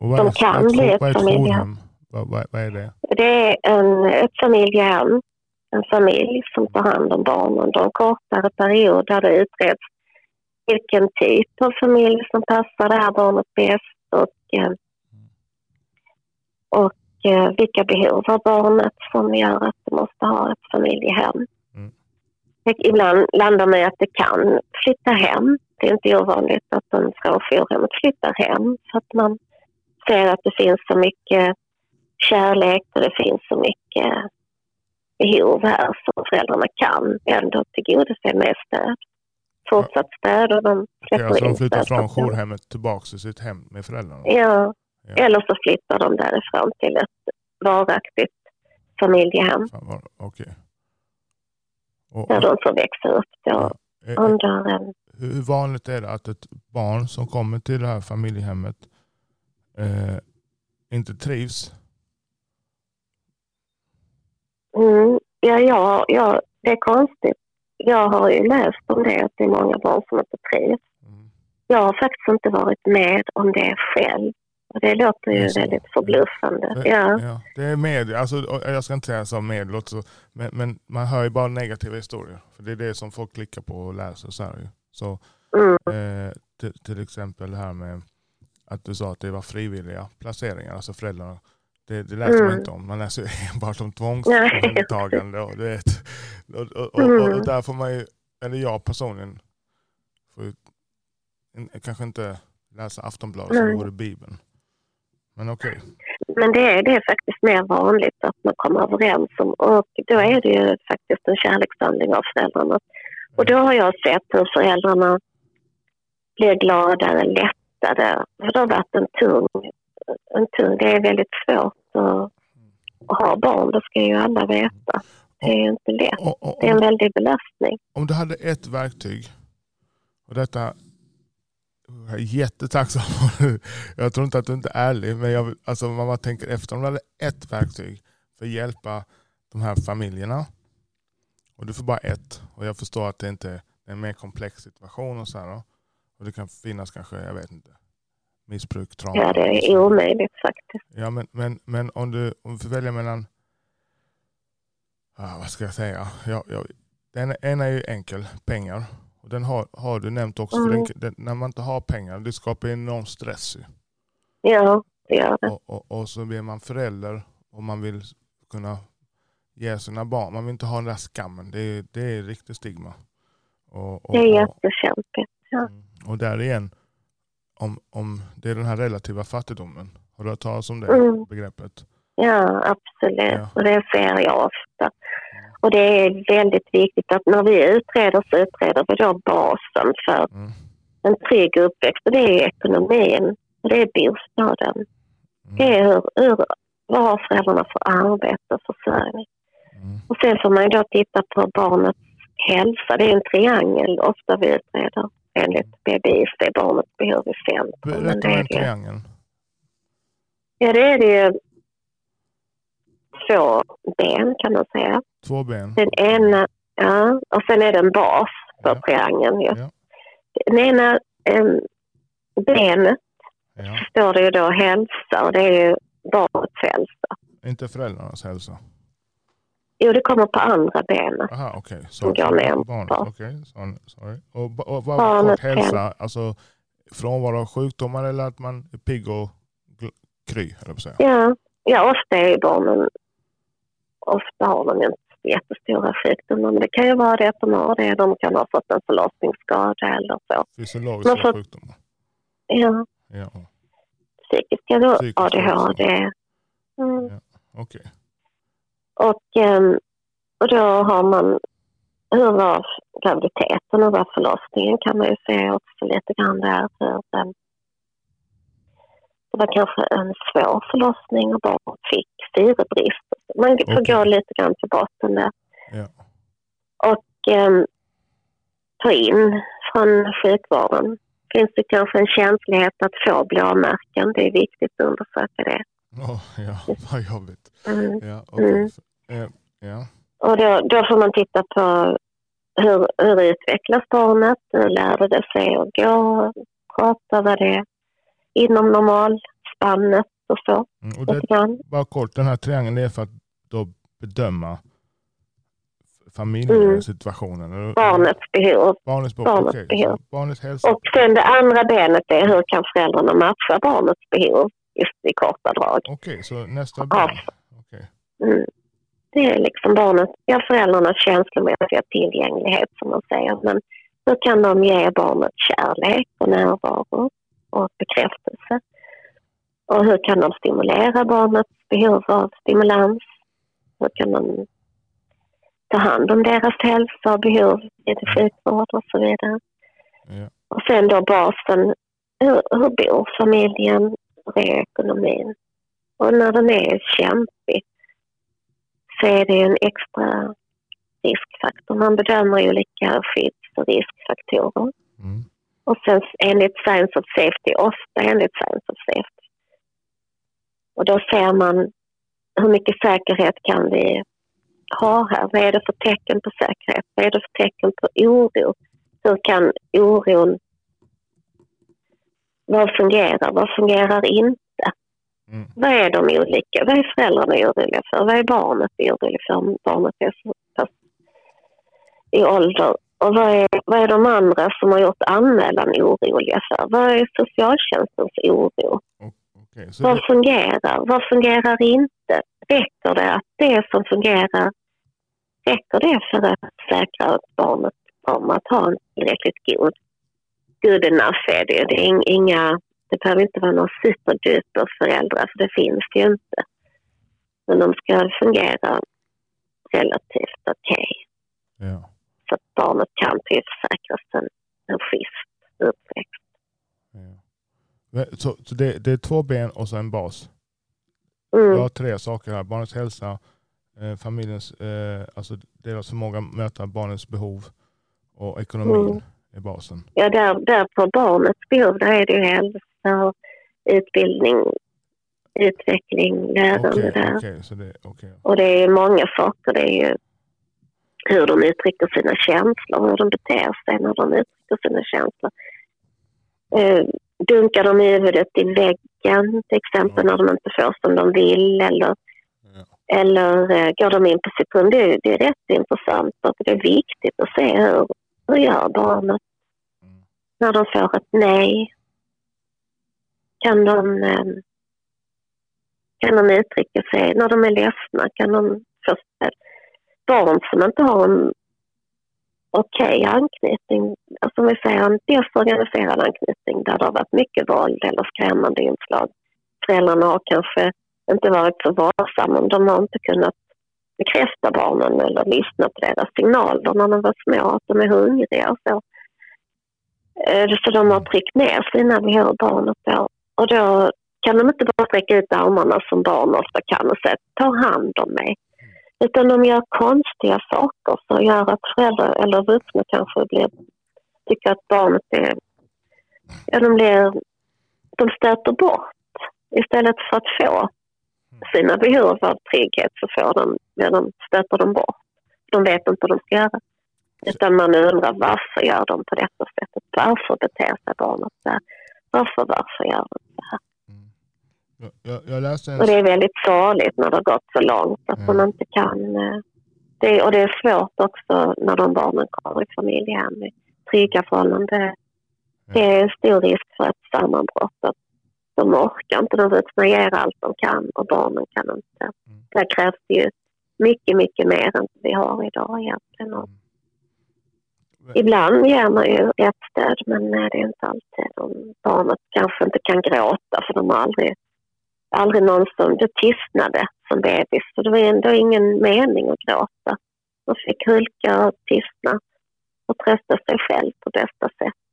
Och vad är, kan bli ett, familjehem. Vad, vad, vad är det? Det är en, ett familjehem, en familj som tar hand om barnen under en kortare period där det utreds vilken typ av familj som passar det här barnet bäst och, eh, och eh, vilka behov har barnet som gör att det måste ha ett familjehem. Ibland landar man i att det kan flytta hem. Det är inte ovanligt att en frånjourhemmet flyttar hem för att man ser att det finns så mycket kärlek och det finns så mycket behov här som föräldrarna kan ändå tillgodose med stöd. Fortsatt stöd och de alltså släpper de in flyttar stöd. från jourhemmet tillbaka till sitt hem med föräldrarna? Ja, Ja. eller så flyttar de därifrån till ett varaktigt familjehem Okej. Och, och, de får växa upp då ja, en... hur vanligt är det att ett barn som kommer till det här familjehemmet eh, inte trivs? Mm, ja, ja, ja, det är konstigt. Jag har ju läst om det, att det är många barn som inte trivs. Mm. Jag har faktiskt inte varit med om det själv. Och det låter ju så. väldigt förbluffande. Det- Ja. Ja, det är media, alltså, och jag ska inte säga som så, men, men man hör ju bara negativa historier. För det är det som folk klickar på och läser. Så, här, så Mm, eh, till, till exempel det här med att du sa att det var frivilliga placeringar, alltså föräldrarna. Det, det läser man Mm. inte om, man läser ju enbart om tvångsomhändertagande. Och, du vet, och, och, och, och, Mm. och där får man ju, eller jag personligen, får ju, kanske inte läsa Aftonbladet som Nej. det vore Bibeln. Men okej. Men det är, det är faktiskt mer vanligt att man kommer överens om och då är det ju faktiskt en kärlekshandling av föräldrarna. Och då har jag sett hur föräldrarna blir gladare, lättade. För det har varit en tung, en tung, det är väldigt svårt att, att ha barn, det ska ju alla veta. Det är ju inte lätt. Det är en väldig belastning. om du hade ett verktyg, och detta jag är jättetacksam. Jag tror inte att du inte är ärlig, men jag, alltså, man bara tänker efter. Om du hade ett verktyg för att hjälpa de här familjerna, och du får bara ett, och jag förstår att det inte är en mer komplex situation, och så här, då. och det kan finnas kanske, jag vet inte, missbruk, trauma. Ja, det är omöjligt faktiskt. Ja, men, men, men om, du, om du får välja mellan, ah, vad ska jag säga? Ja, ja, den ena är ju enkel, pengar. Och den har, har du nämnt också, för Mm. den, den, när man inte har pengar, det skapar enorm stress. Ju. Ja, det gör det. Och, och, och så blir man förälder och man vill kunna ge sina barn, man vill inte ha den där skammen, det är, det är riktigt stigma. Och, och, Det är jättekämpigt. Ja. Mm. och där igen, om, om det är den här relativa fattigdomen, har du hört talas om det Mm. begreppet? Ja, absolut. Ja. Och det ser jag ofta. Och det är väldigt viktigt att när vi utreder så utreder vi då basen för Mm. en trygg uppväxt. Och det är ekonomin. Och det är bostaden. Mm. Det är hur, hur, vad har föräldrarna för arbete och försörjning. Mm. Och sen får man ju då titta på barnets hälsa. Det är en triangel ofta vi utreder enligt BBIC. Det är barnets behov i centrum. Berätta det om är den triangeln. Ja, det är det ju två ben kan man säga. Två ben. Den ena, ja, och sen är det en bas på Ja. triangeln. Ju. Ja. Den ena em, benet Ja. står det ju då hälsa och det är ju barnets hälsa. Inte föräldrarnas hälsa. Jo, det kommer på andra benet. Aha, okej. Okay. Som går ner Barnet, okej. Sorry. Och, ba- och vad kort hälsa? Alltså frånvaro av sjukdomar eller att man är pigg och kry, jag på säga. Ja, ja, ofta är barnen, ofta har de inte jättestora sjukdomar, men det kan ju vara det att de har det. De kan ha fått en förlossningsskada eller så. Fysiologiska för- sjukdomar. Ja, Ja, psykiska då, Psykiska ADHD. Mm. okej. Och, ehm, och då har man, hur var graviditeten och var förlossningen kan man ju se också lite grann där. Ehm, det var kanske en svår förlossning och barnet fick syrebrist. Man får Okej. gå lite grann till botten där. Ja. Och ehm, ta in från sjukvården. Finns det kanske en känslighet att få blåmärken? Det är viktigt att undersöka det. Åh, ja, vad jobbigt. Mm. Ja, okej. Mm. Eh, ja. Och då, då får man titta på hur, hur utvecklas barnet? Hur lärde det sig att gå? Prata? Var det inom normalspannet och så? Mm, och det, bara kort, den här triangeln är för att då bedöma familjesituationen? Mm. Barnets behov. Barnets, behov. Barnets, okay. behov. barnets hälsa. Och sen det andra benet är hur kan föräldrarna matcha barnets behov just i korta drag. Okej, okay, så nästa ben. Okay. Mm. Det är liksom barnet, ja föräldrarnas känslomässiga tillgänglighet som man säger. Men hur kan de ge barnet kärlek och närvaro och bekräftelse? Och hur kan de stimulera barnets behov av stimulans? Hur kan de ta hand om deras hälsa och behov i sjukvård och så vidare? Ja. Och sen då basen, hur, hur bor familjen? Hur är ekonomin? Och när den är kämpig så är det en extra riskfaktor. Man bedömer olika skydds och riskfaktorer. Mm. Och sen enligt Science of Safety, ofta enligt Science of Safety. Och då ser man hur mycket säkerhet kan vi ha här? Vad är det för tecken på säkerhet? Vad är det för tecken på oro? Hur kan oron... Vad fungerar? Vad fungerar inte? Mm. Vad är de olika? Vad är föräldrarna oroliga för? Vad är barnet orolig för om barnet är så pass i ålder? Och vad är, vad är de andra som har gjort anmälan oroliga för? Vad är socialtjänstens oro? Okay, vad det... fungerar? Vad fungerar inte? Räcker det att det som fungerar, räcker det för att säkra barnet om att ha en tillräckligt god, good enough är det. Det är inga, det behöver inte vara några superduper föräldrar, för det finns det ju inte. Men de ska fungera relativt okej. Okay. Ja. Så att barnet kan tillförsäkras en, en schysst uppväxt. Ja. Så, så det, det, är två ben och så en bas? Mm. Jag har tre saker här. Barnets hälsa, eh, familjens, eh, alltså deras förmåga att möta barnens behov och ekonomin mm. är basen. Ja, där, där på barnets behov där är det ju hälsa, utbildning, utveckling, lärande okay, där. Okay, det, okay. Och det är många saker. Det är ju hur de uttrycker sina känslor, hur de beter sig när de uttrycker sina känslor. Eh, dunkar de huvudet i väggen till exempel när de inte får som de vill eller, ja. eller eh, går de in på sekund. Det, det, är rätt intressant och det är viktigt att se hur, hur gör barnet mm. när de får ett nej. Kan de, eh, kan de uttrycka sig när de är ledsna? Kan de? Barn som inte har en okej okay anknytning, alltså vi säger en desorganiserad anknytning där det har varit mycket våld eller skrämmande inslag. Föräldrarna har kanske inte varit så varsamma, de har inte kunnat bekräfta barnen eller lyssna på deras signaler när de var små, att de är hungriga och så. Eh, så de har tryckt ner sina behov, barnet då. Och då kan de inte bara sträcka ut armarna som barn ofta kan och säga ta hand om mig. Utan de gör konstiga saker som gör att föräldrar eller vuxna kanske blir, tycker att barnet är... Ja, de, blir, de stöter bort. Istället för att få sina behov av trygghet så får de, ja, de stöter de bort. De vet inte vad de ska göra. Utan man undrar varför gör de på detta sättet? Varför beter sig barnet så här? Varför, varför gör de? Jag, jag läste en... Och det är väldigt farligt när det har gått så långt att mm. man inte kan... Eh, det, och det är svårt också när de barnen kommer i familjehem i trygga förhållanden. Det är en stor risk för ett sammanbrott. Att de orkar inte, de vuxna ger allt de kan och barnen kan inte. Mm. Där krävs det ju mycket, mycket mer än vi har idag egentligen. Mm. Ibland ger man ju ett stöd men det är inte alltid. De, barnet kanske inte kan gråta för de har aldrig aldrig någon som, det tystnade som bebis. Så det var ändå ingen mening att gråta. Man fick hulka och tystna och trösta sig själv på bästa sätt.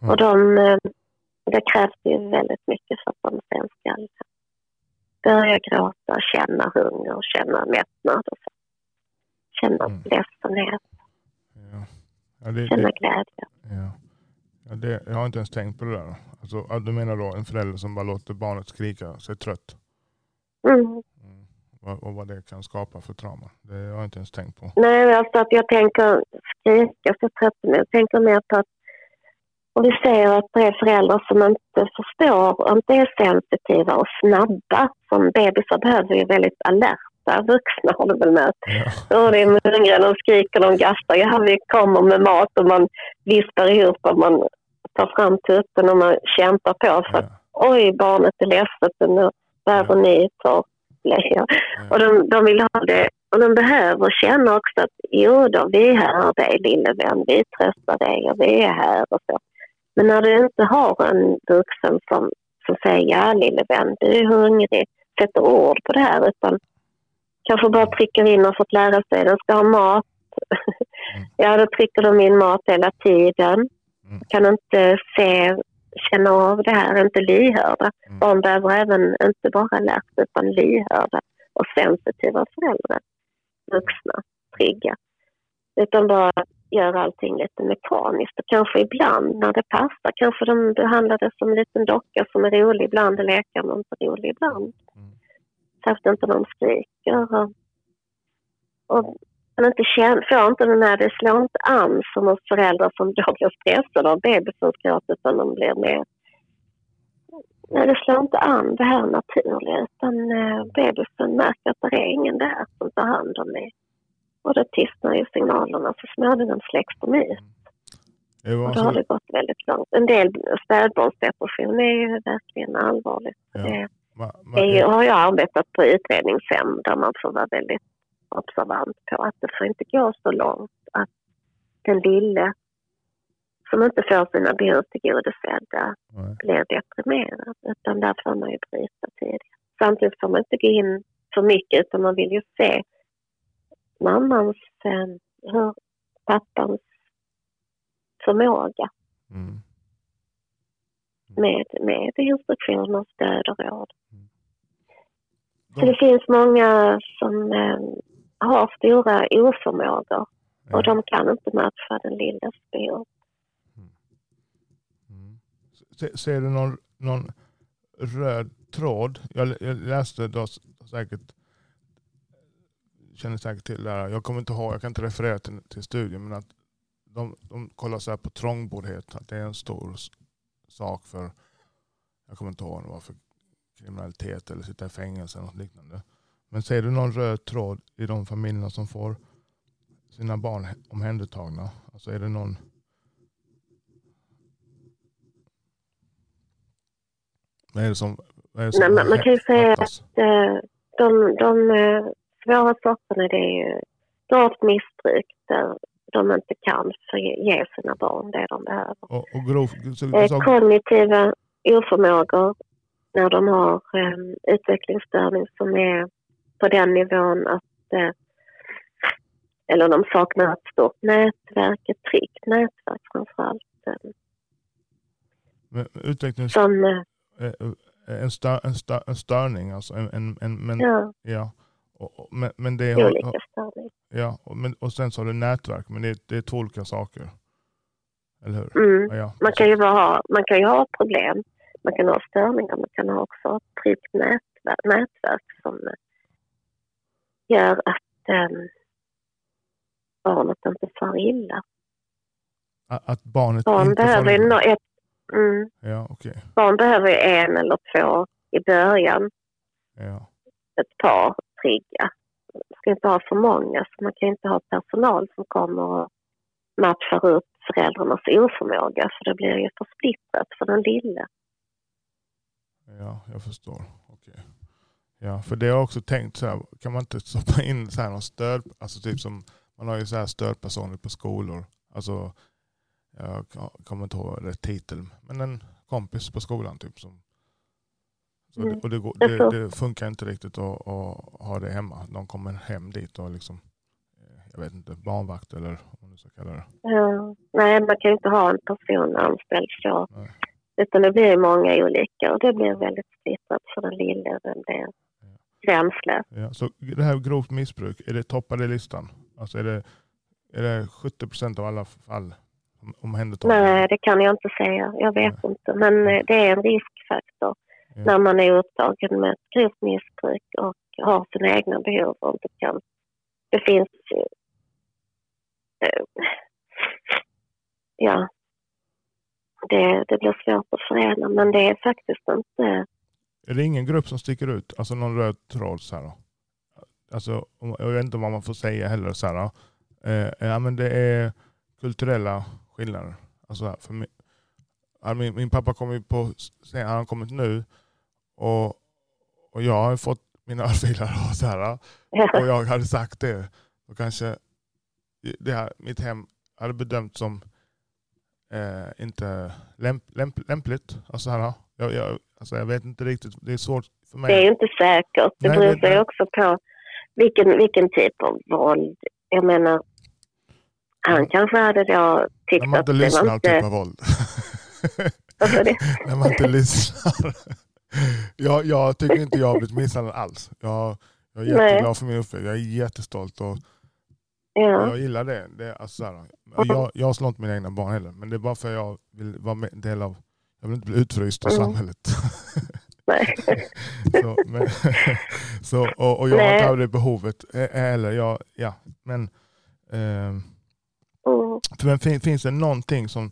Mm. Och de, eh, det krävs ju väldigt mycket för att de sen ska börja gråta, känna hunger, känna mättnad och så. Känna mm. ledsenhet. Ja. Ja, känna glädje. Ja. Ja, det, jag har inte ens tänkt på det där. Alltså, du menar då en förälder som bara låter barnet skrika sig trött? Mm. mm. Och, och vad det kan skapa för trauma. Det har jag inte ens tänkt på. Nej, alltså att jag tänker skrika sig trött. Men jag tänker mer på att om vi säger att det är föräldrar som inte förstår och inte är sensitiva och snabba. Som bebisar behöver ju väldigt alert flesta vuxna har du väl mött. Ja. Och det är hungriga, de skriker, de gastar. Ja, vi kommer med mat och man vispar ihop och man tar fram tuppen och man kämpar på för att Ja. oj, barnet är ledset och nu behöver ni ta blöja. Och de, de vill ha det och de behöver känna också att jo då, vi är här dig lille vän, vi tröstar dig och vi är här och så. Men när du inte har en vuxen som, som säger ja lille vän, du är hungrig, sätter ord på det här utan kanske bara trycker in och fått lära sig den ska ha mat. ja, då trycker de in mat hela tiden. Mm. Kan inte se, känna av det här, inte lyhörda. Mm. Barn behöver även inte bara lärt utan lyhörda och sensitiva föräldrar. Vuxna, trygga. Utan bara göra allting lite mekaniskt och kanske ibland när det passar. Kanske de behandlar det som en liten docka som är rolig ibland och lekar men inte rolig ibland. Mm. Särskilt inte när de skriker. Och, och man inte känner, får inte den här, det slår inte an som hos föräldrar som då blir stressade av bebisens gråt utan de blir mer Nej, det slår inte an det här naturliga utan eh, bebisen märker att det är ingen där som tar hand om mig. Och då tystnar ju signalerna så småningom släcks de ut. Var Och då har det gått väldigt långt. En del spädbarnsdepression är ju verkligen allvarligt. Ja. Det det ju, har jag arbetat på utredningshem där man får vara väldigt observant på att det får inte gå så långt att den lille som inte får sina behov tillgodosedda nej. blir deprimerad. Utan där får man ju bryta tidigt. Samtidigt får man inte gå in för mycket utan man vill ju se mammans, eh, hur pappans förmåga Mm. Med, med instruktioner, stöd och råd. Så De, det finns många som eh, har stora oförmågor ja. och de kan inte matcha den lilles behov. Mm. Se, ser du någon, någon röd tråd? Jag, jag läste då säkert, känner säkert till det här. Jag kommer inte ihåg, jag kan inte referera till, till studien, men att de, de kollar så här på trångboddhet, att det är en stor sak för, jag kommer inte ihåg vad det var för kriminalitet eller sitta i fängelse eller något liknande. Men ser du någon röd tråd i de familjerna som får sina barn omhändertagna? Alltså är det någon Vad är det som, är det som Nej, men man kan ju säga fattas? Eh, De, de eh, svåra sorterna det är ju gravt missbruk där de inte kan ge sina barn det de behöver. Och, och grov, så, Eh, Kognitiva oförmågor när de har eh, utvecklingsstörning som är på den nivån att eh, eller de saknar ett stort nätverk, ett tryggt nätverk framförallt. Eh, men utvecklings, som, eh, eh, en, stör, en, stör, en störning alltså. En, en, en, men, ja. ja, Och, och, men, men det har. Ja, och, men, och sen så har du nätverk, men det, det är två olika saker. Eller hur? Mm. Ja, Man kan, ju bara ha, man kan ju ha problem, man kan ha störningar, man kan ha också ett tryggt nätverk, nätverk som gör att eh, barnet inte far illa. Att barnet Barn inte behöver, ju nå- ett, mm, Ja, okej. barn behöver en eller två i början, Ja. ett par trygga. Man ska inte ha för många, så man kan inte ha personal som kommer och matchar upp föräldrarnas oförmåga, för det blir ju för splittrat för den lille. ja, jag förstår. Okay. Ja, för det har jag också tänkt så här, kan man inte stoppa in så här någon stöd, alltså typ som, man har ju så här stödpersoner på skolor. Alltså, jag kommer inte ihåg rätt titel, men en kompis på skolan typ som så Mm. det, och det, går, det, det funkar inte riktigt att, att ha det hemma. De kommer hem dit och liksom, eh, jag vet inte, barnvakt eller vad man ska kalla det. Ja, nej, man kan ju inte ha en person anställd så. Nej. Utan det blir många olika och det blir väldigt splittrat för den lille. Den blir gränslös. Ja, så det här grovt missbruk, är det toppade i listan? Alltså är det, är det 70 procent av alla fall om- omhändertagna? Nej, det kan jag inte säga. Jag vet inte. Men eh, det är en riskfaktor Ja. när man är upptagen med ett grovt missbruk och har sina egna behov och inte kan. Det finns ju... eh, Ja. Det, det blir svårt att förena men det är faktiskt inte Är det ingen grupp som sticker ut? Alltså någon röd tråd så här alltså, jag vet inte vad man får säga heller. Så här, eh, ja, men det är kulturella skillnader. Alltså, för min, min pappa kom ju på han har kommit nu och, och jag har fått mina örfilar och så här. Och jag hade sagt det. Och kanske det här, mitt hem hade bedömt som eh, inte lämp, lämp, lämpligt. Alltså, här, jag, jag, alltså, jag vet inte riktigt, det är svårt för mig. Det är inte säkert. Det Nej, beror sig också på vilken, vilken typ av våld. Jag menar, han kanske hade då tyckt att det var inte... När man inte lyssnar typ av våld. Varför det? När man inte lyssnar. Jag, jag tycker inte jag har blivit misshandlad alls. Jag, jag är jätteglad Nej. för min uppväxt. Jag är jättestolt. Och, ja. Jag gillar det. det alltså, här, jag, jag slår inte mina egna barn heller. Men det är bara för att jag vill vara med, del av... Jag vill inte bli utfryst av mm. samhället. Nej. så, men, så, och, och jag Nej. har inte det behovet heller. Jag, ja, men, eh, mm. men finns det någonting som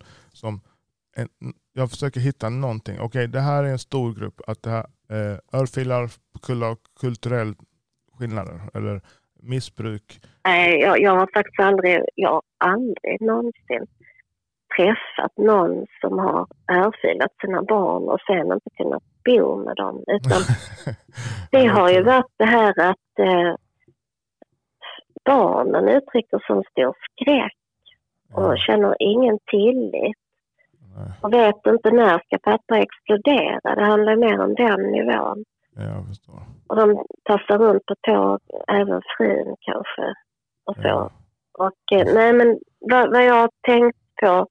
en, jag försöker hitta någonting. Okej, okay, det här är en stor grupp. Att det här, eh, örfilar, kulturell skillnader eller missbruk. Nej, jag, jag har faktiskt aldrig, jag har aldrig någonsin träffat någon som har örfilat sina barn och sen inte kunnat bo med dem. Utan det har ju varit det här att eh, barnen uttrycker som stor skräck och känner ingen tillit. Och vet inte när ska pappa explodera. Det handlar mer om den nivån. Ja, jag förstår. Och de tassar runt på tåg, även frun kanske. Och så. Ja. Och eh, nej men vad, vad jag har tänkt på,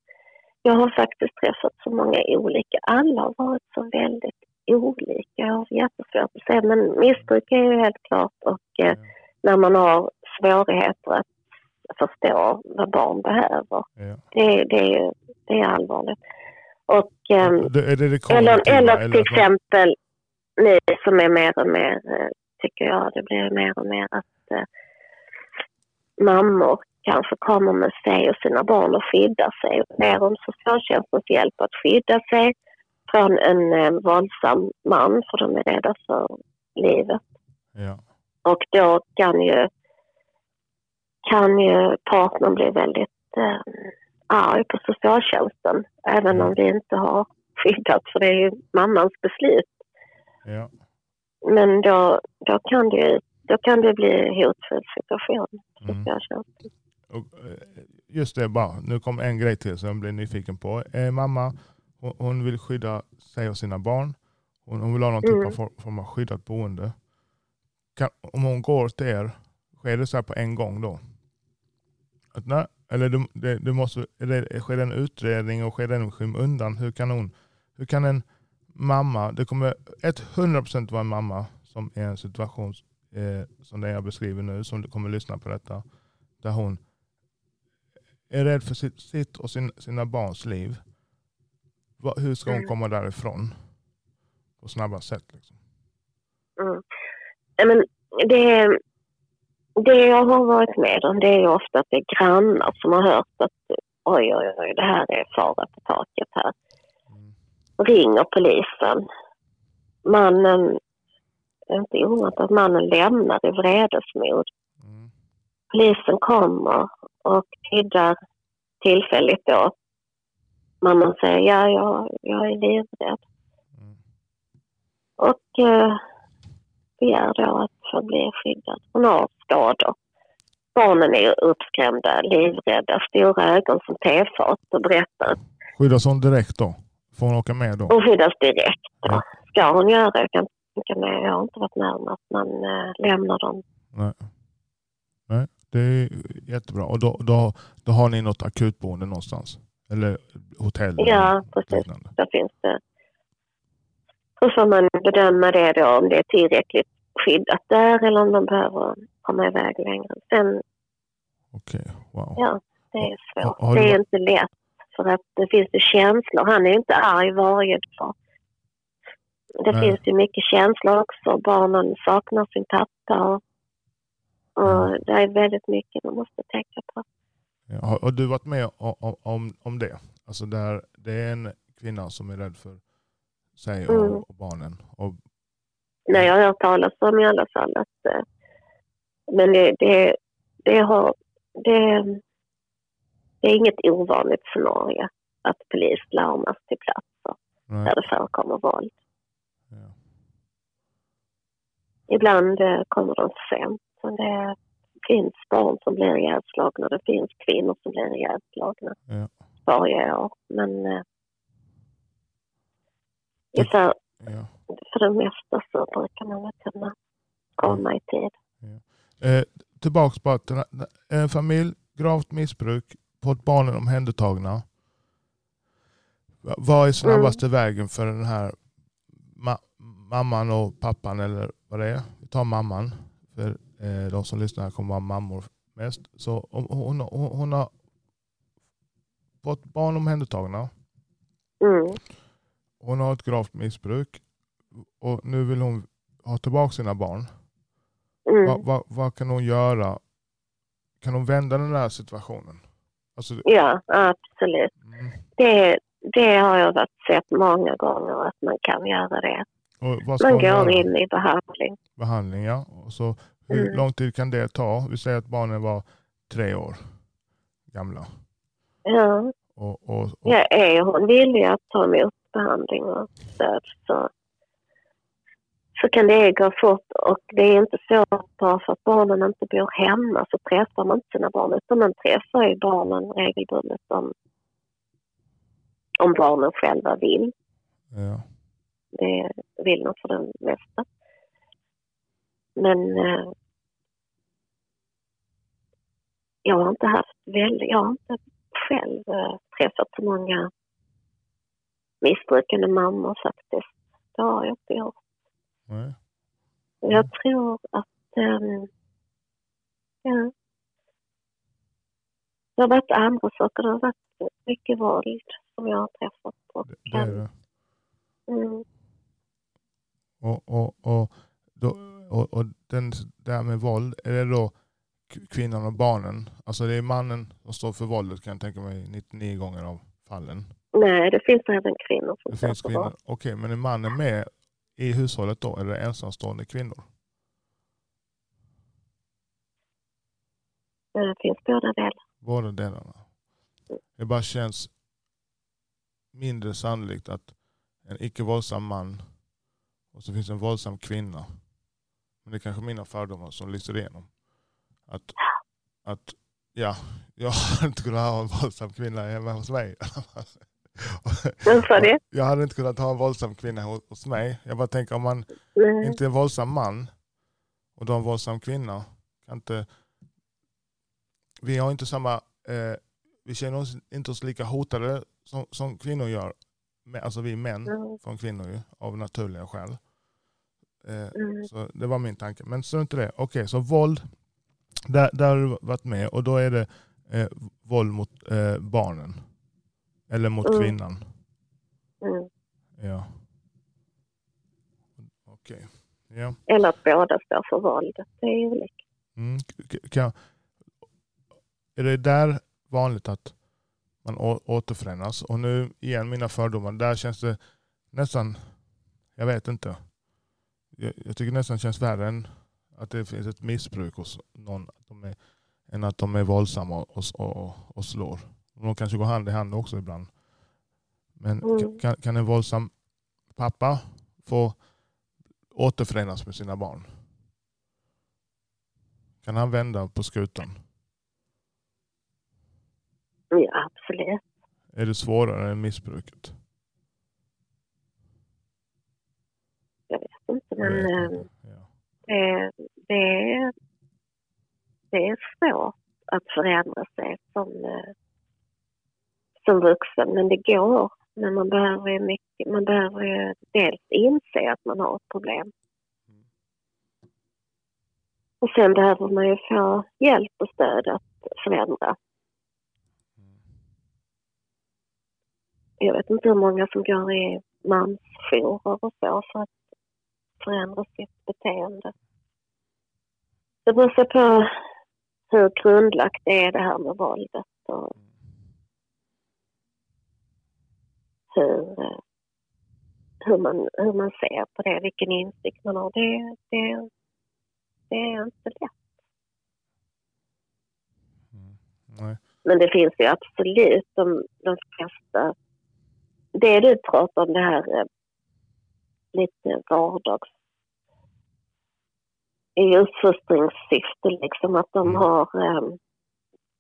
jag har faktiskt träffat så många olika. Alla har varit så väldigt olika. Jag har jättesvårt att säga men missbruk är ju helt klart och eh, när man har svårigheter att förstå vad barn behöver. Ja. Det, det, det är allvarligt. Och, um, det, är det eller, eller till exempel nu som är mer och mer, eh, tycker jag, det blir mer och mer att eh, mammor kanske kommer med sig och sina barn och skyddar sig. Ber om socialtjänstens hjälp att skydda sig från en eh, våldsam man för de är rädda för livet. Ja. Och då kan ju, kan ju partnern bli väldigt eh, arg på socialtjänsten även om vi inte har skyddat för det är ju mammans beslut. Ja. Men då, då, kan det, då kan det bli hotfull situation på mm. socialtjänsten. Och, eh, just det, bara, nu kom en grej till som jag blir nyfiken på. Eh, mamma hon, hon, vill skydda sig och sina barn. Hon, hon vill ha någon typ mm. av form av skyddat boende. Kan, om hon går till er, sker det så här på en gång då? Att, nej, eller det, det, det måste, det, sker en utredning och sker den i skymundan? Hur kan, hon, hur kan en mamma, det kommer 100% vara en mamma som är i en situation eh, som den jag beskriver nu, som kommer lyssna på detta, där hon är rädd för sitt, sitt och sin, sina barns liv. Va, hur ska hon mm. komma därifrån på snabba sätt? Liksom? Mm. Men det, det jag har varit med om det är ofta att det är grannar som har hört att oj, oj, oj, det här är fara på taket här. Mm. Ringer polisen. Mannen, det är inte ovanligt att mannen lämnar i vredesmod. Mm. Polisen kommer och skyddar tillfälligt då. Mamman säger ja, jag, jag är livrädd. Mm. Och eh, begär då att få bli skyddad. Hon har skador. Barnen är uppskrämda, livrädda, stora ögon som tefat och berättar. Skyddas hon direkt då? Får hon åka med då? Hon skyddas direkt. Då. Ja. Ska hon göra. Jag kan tänka mig, jag har inte varit med om att man äh, lämnar dem. Nej. Nej, det är jättebra. Och då, då, då har ni något akutboende någonstans? Eller hotell? Ja, precis. Då finns det. Och får man bedöma det då om det är tillräckligt skyddat där eller om de behöver komma iväg längre. Sen, Okej, okay. wow. Ja, det är svårt. Har, har det är inte lätt för att det finns ju känslor. Han är ju inte arg varje dag. Det Nej. finns ju mycket känslor också. Barnen saknar sin pappa och, och mm. det är väldigt mycket man måste tänka på. Ja, har, har, du varit med om, om, om det? Alltså där det är en kvinna som är rädd för sig och, mm. och barnen. Och Nej, jag har hört talas om i alla fall att Men det, det, det, har, det, det är inget ovanligt scenario att polis larmas till platser Nej. där det förekommer våld. Ja. Ibland eh, kommer de sent. Men det finns barn som blir ihjälslagna. Det finns kvinnor som blir ihjälslagna Ja. varje år. Men eh, ungefär Ja. för det mesta så brukar man väl kunna komma i tid. Eh, tillbaks bara till en familj, gravt missbruk, fått barnen omhändertagna. Va- Vad är snabbaste vägen för den här ma- mamman och pappan eller vad det är? Vi tar mamman. För eh, de som lyssnar kommer vara mammor mest. Så om, hon, hon, hon har fått barn omhändertagna. Mm. Hon har ett gravt missbruk. Och nu vill hon ha tillbaka sina barn. Mm. Vad, vad, vad kan hon göra? Kan hon vända den här situationen? Alltså, Ja, absolut. mm. Det, det har jag varit sett många gånger att man kan göra det. Man hon göra? går in i behandling. Behandling, ja. Och så, hur Mm. lång tid kan det ta? Vi säger att barnen var tre år gamla. Ja. Och, och, och, Ja, är hon villig att ta emot behandling och stöd så, så kan det gå fort. Och det är inte så att bara för att barnen inte bor hemma så träffar man inte sina barn utan man träffar ju barnen regelbundet om, om barnen själva vill. ja. Det vill de för det mesta. Men eh, jag har inte haft väldigt, jag har inte själv eh, träffat så många missbrukande mammor faktiskt. Det har jag inte gjort. Nej. Jag tror att ehm, ja, det har varit andra saker. Det har varit mycket våld som jag har träffat. Och, Det, är det. mm, Och, och, och, då, och, och den där med våld, är det då kvinnan och barnen? Alltså det är mannen som står för våldet kan jag tänka mig 99 gånger av fallen. Nej, det finns även kvinnor som Det finns kvinnor. våld. Okej, men är mannen med i hushållet då? Eller är det ensamstående kvinnor? Det finns båda delar. Båda delarna. Det bara känns mindre sannolikt att en icke våldsam man och så finns en våldsam kvinna. Men det är kanske mina fördomar som lyser igenom. Att, att ja, jag hade inte kunnat ha en våldsam kvinna hemma hos mig. Du? Jag hade inte kunnat ha en våldsam kvinna hos mig. Jag bara tänker om man Nej. inte är en våldsam man och du har en våldsam kvinna. Kan inte, vi har inte samma, eh, vi känner oss inte oss lika hotade som, som kvinnor gör. Men- Alltså vi män Mm. från kvinnor ju, av naturliga skäl. Eh, Mm. så det var min tanke. Men så inte det. Okej, så våld, där, där har du varit med och då är det eh, våld mot eh, barnen. Eller mot Mm. kvinnan. Mm. Ja. Okej. Ja. Eller att båda står för våldet. Det är olika. Mm. Kan, är det där vanligt att man återförenas? Och nu igen mina fördomar. Där känns det nästan, jag vet inte. Jag, jag tycker nästan känns värre än att det finns ett missbruk hos någon. Att de är, än att de är våldsamma och, och, och slår. De kanske går hand i hand också ibland. Men Mm. kan, kan en våldsam pappa få återförenas med sina barn? Kan han vända på skutan? Ja, absolut. Är det svårare än missbruket? Jag vet inte. Men vet eh. Ja. det, det, är, det är svårt att förändra sig som, eh, som vuxen. Men det går. Men man behöver ju mycket. Man behöver ju dels inse att man har ett problem. Och sen behöver man ju få hjälp och stöd att förändra. Jag vet inte hur många som går i mansjourer och så för att förändra sitt beteende. Det beror sig på hur grundlagt det är det här med våldet och hur, eh, hur, man, hur man ser på det, vilken insikt man har. Det, det, det är inte lätt. Nej. Men det finns ju absolut de, de flesta. Det du pratar om, det här eh, lite vardags... I uppfostringssyfte, liksom att de Mm. har... Eh,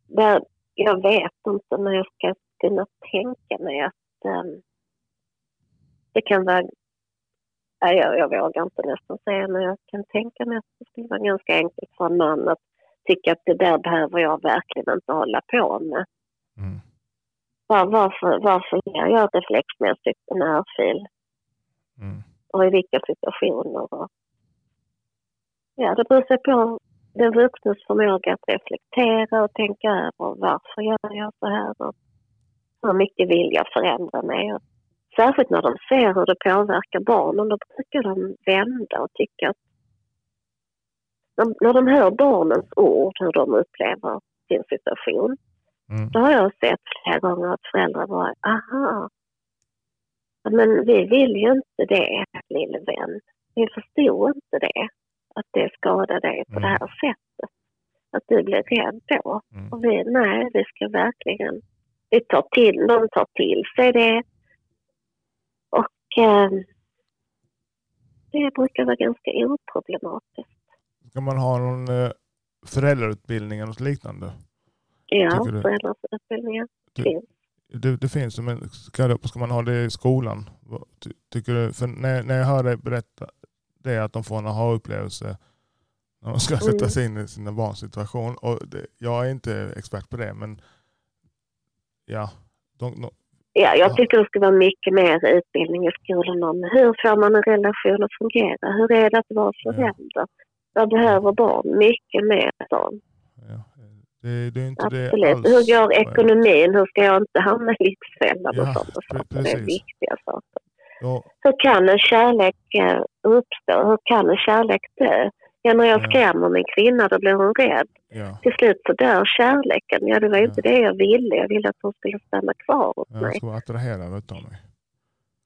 där, jag vet inte, men jag ska kunna tänka mig att eh, det kan vara... Nej, jag, jag vågar inte nästan säga, men jag kan tänka mig att det skulle vara ganska enkelt för en man att tycka att det där behöver jag verkligen inte hålla på med. Mm. Var, varför, varför ger jag reflexmässigt en örfil? Mm. Och i vilka situationer? Och, ja, det beror sig på den vuxnes förmåga att reflektera och tänka över varför gör jag så här och hur mycket vill jag förändra mig. Och särskilt när de ser hur det påverkar barnen, då brukar de vända och tycka att när, när de hör barnens ord, hur de upplever sin situation, Mm. då har jag sett flera gånger att föräldrar bara, aha, men vi vill ju inte det, lille vän. Vi förstod inte det, att det skadar dig på Mm. det här sättet. Att du blir rädd då. Mm. Och vi, nej, vi ska verkligen, vi tar till, de tar till sig det. Och eh, det brukar vara ganska oproblematiskt. Ska man ha någon eh, föräldrautbildning eller något liknande? Ja, föräldrautbildningar finns. Det, det finns, men ska, det, ska man ha det i skolan? Ty, tycker du? För när, när jag hör dig berätta det att de får en aha-upplevelse när de ska sätta Mm. sig in i sina barns situation. Och det, jag är inte expert på det, men ja. De, de, Ja, jag Ja. tycker det ska vara mycket mer utbildning i skolan om hur får man en relation att fungera? Hur är det att vara förälder? Vad behöver barn? Mycket mer sånt. ja, det, det Absolut. Hur går ekonomin? Hur ska jag inte hamna i Lyxfällan och Ja, sånt? Och pre- saker? Det är viktiga saker. Ja, Hur kan en kärlek eh, uppstå? Hur kan en kärlek dö? Ja, när jag Ja. skrämmer min kvinna då blir hon rädd. ja, Till slut så dör kärleken. Ja, det var Ja. inte det jag ville. Jag ville att hon skulle stanna kvar hos jag mig. ska vara attraherad utav mig.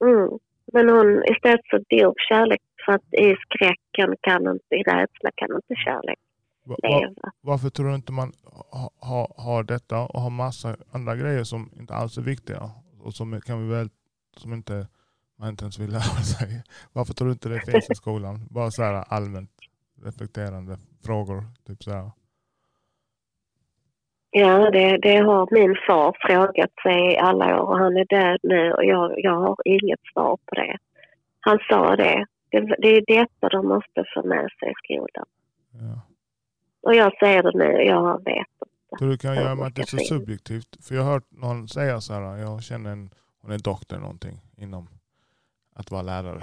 Mm. Men hon, istället så dog kärlek för att i skräcken kan inte, i rädsla kan inte kärlek Va, va, leva. varför tror du inte man ha, ha, har detta och har massa andra grejer som inte alls är viktiga och som kan vi väl, som inte man inte ens vill lära sig? Varför tror du inte det finns i skolan? Bara så här allmänt reflekterande frågor. Typ så här. Ja, det, det har min far frågat sig i alla år och han är död nu och jag, jag har inget svar på det. Han sa det. Det, det är detta de måste få med sig i skolan. Ja. Och jag säger det nu, jag vet inte. Tror du kan göra med att det är så subjektivt? För jag har hört någon säga så här, jag känner en, hon är doktor någonting inom att vara lärare.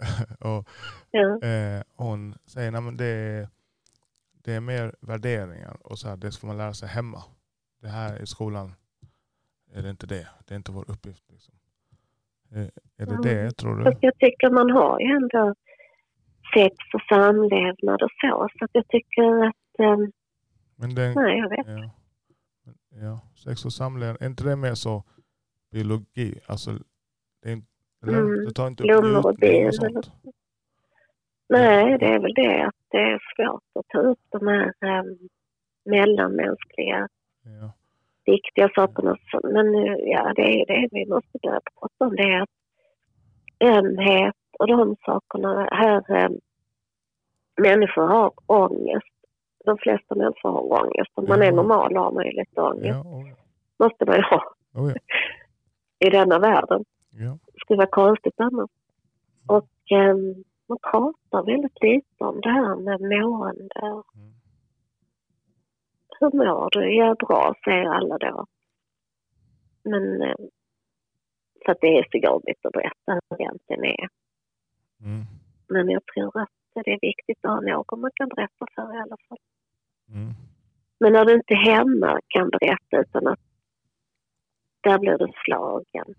och Ja. Eh, hon säger att det, är- det är mer värderingar och så här, det ska man lära sig hemma. Det här i skolan är det inte det. Det är inte vår uppgift. Liksom. Eh, är det Mm. det tror du? Jag tycker man har ju ändå sex och samlevnad och så. Så jag tycker att, um, Men den, nej jag vet. ja, ja, sex och samlevnad, är inte det mer så biologi? Alltså, det, är, inte- eller? Mm, det tar inte upp blommor och njutning och sånt. Nej, det är väl det att det är svårt att ta upp de här um, mellanmänskliga Ja. viktiga sakerna. Men ja, det är det vi måste börja prata om. Det är att ömhet och de sakerna. Här, eh, människor har ångest. De flesta människor har ångest. Om man är Ja. normal har man ju lite ångest. Ja, ja. måste man ju ha Oh ja. i denna världen. Ja. Det vara konstigt annars. Och eh, man pratar väldigt lite om det här med mående. Mm. Hur mår du? Ja, bra, säger alla då. Men eh, för att det är så jobbigt att berätta hur det egentligen är. Mm. Men jag tror att det är viktigt att ha någon man kan berätta för i alla fall. Mm. Men när du inte hemma kan berätta utan att där blir du slagen.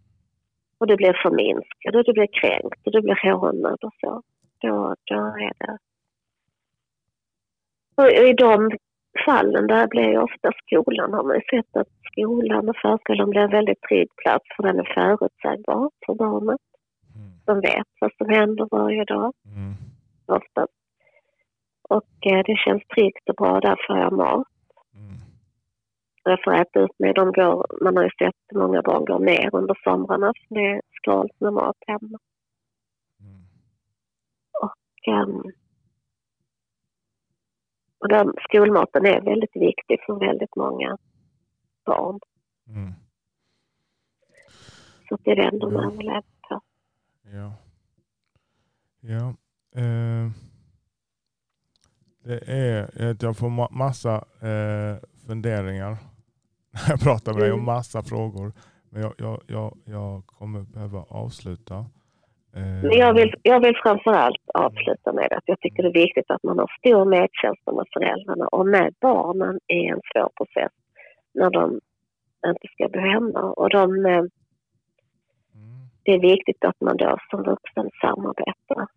Och du blir förminskad och du blir kränkt och du blir hånad och så. Då, då är det... Och i de fallen där blir ju ofta skolan, har man ju sett att skolan och förskolan blir en väldigt trygg plats för den är förutsägbar för barnet. Mm. De vet vad som händer varje dag Mm. oftast. Och eh, det känns tryggt och bra, där får jag mat. Mm. för att äta upp med. De går, man har ju sett många barn gå ner under somrarna för det är skralt med mat hemma. Mm. Och, um, och den, skolmaten är väldigt viktig för väldigt många barn. Mm. Så det de Ja. överlever på. Ja. Ja. Eh, det är att jag får ma- massa eh, funderingar jag pratar med dig och Mm. massa frågor. Men jag, jag, jag, jag kommer behöva avsluta. Eh, Men jag vill, jag vill framförallt avsluta med att jag tycker det är viktigt att man har stor medkänsla med föräldrarna och med barnen i en svår process när de inte ska bo hemma. Och de, eh, Mm. det är viktigt att man då som vuxen samarbetar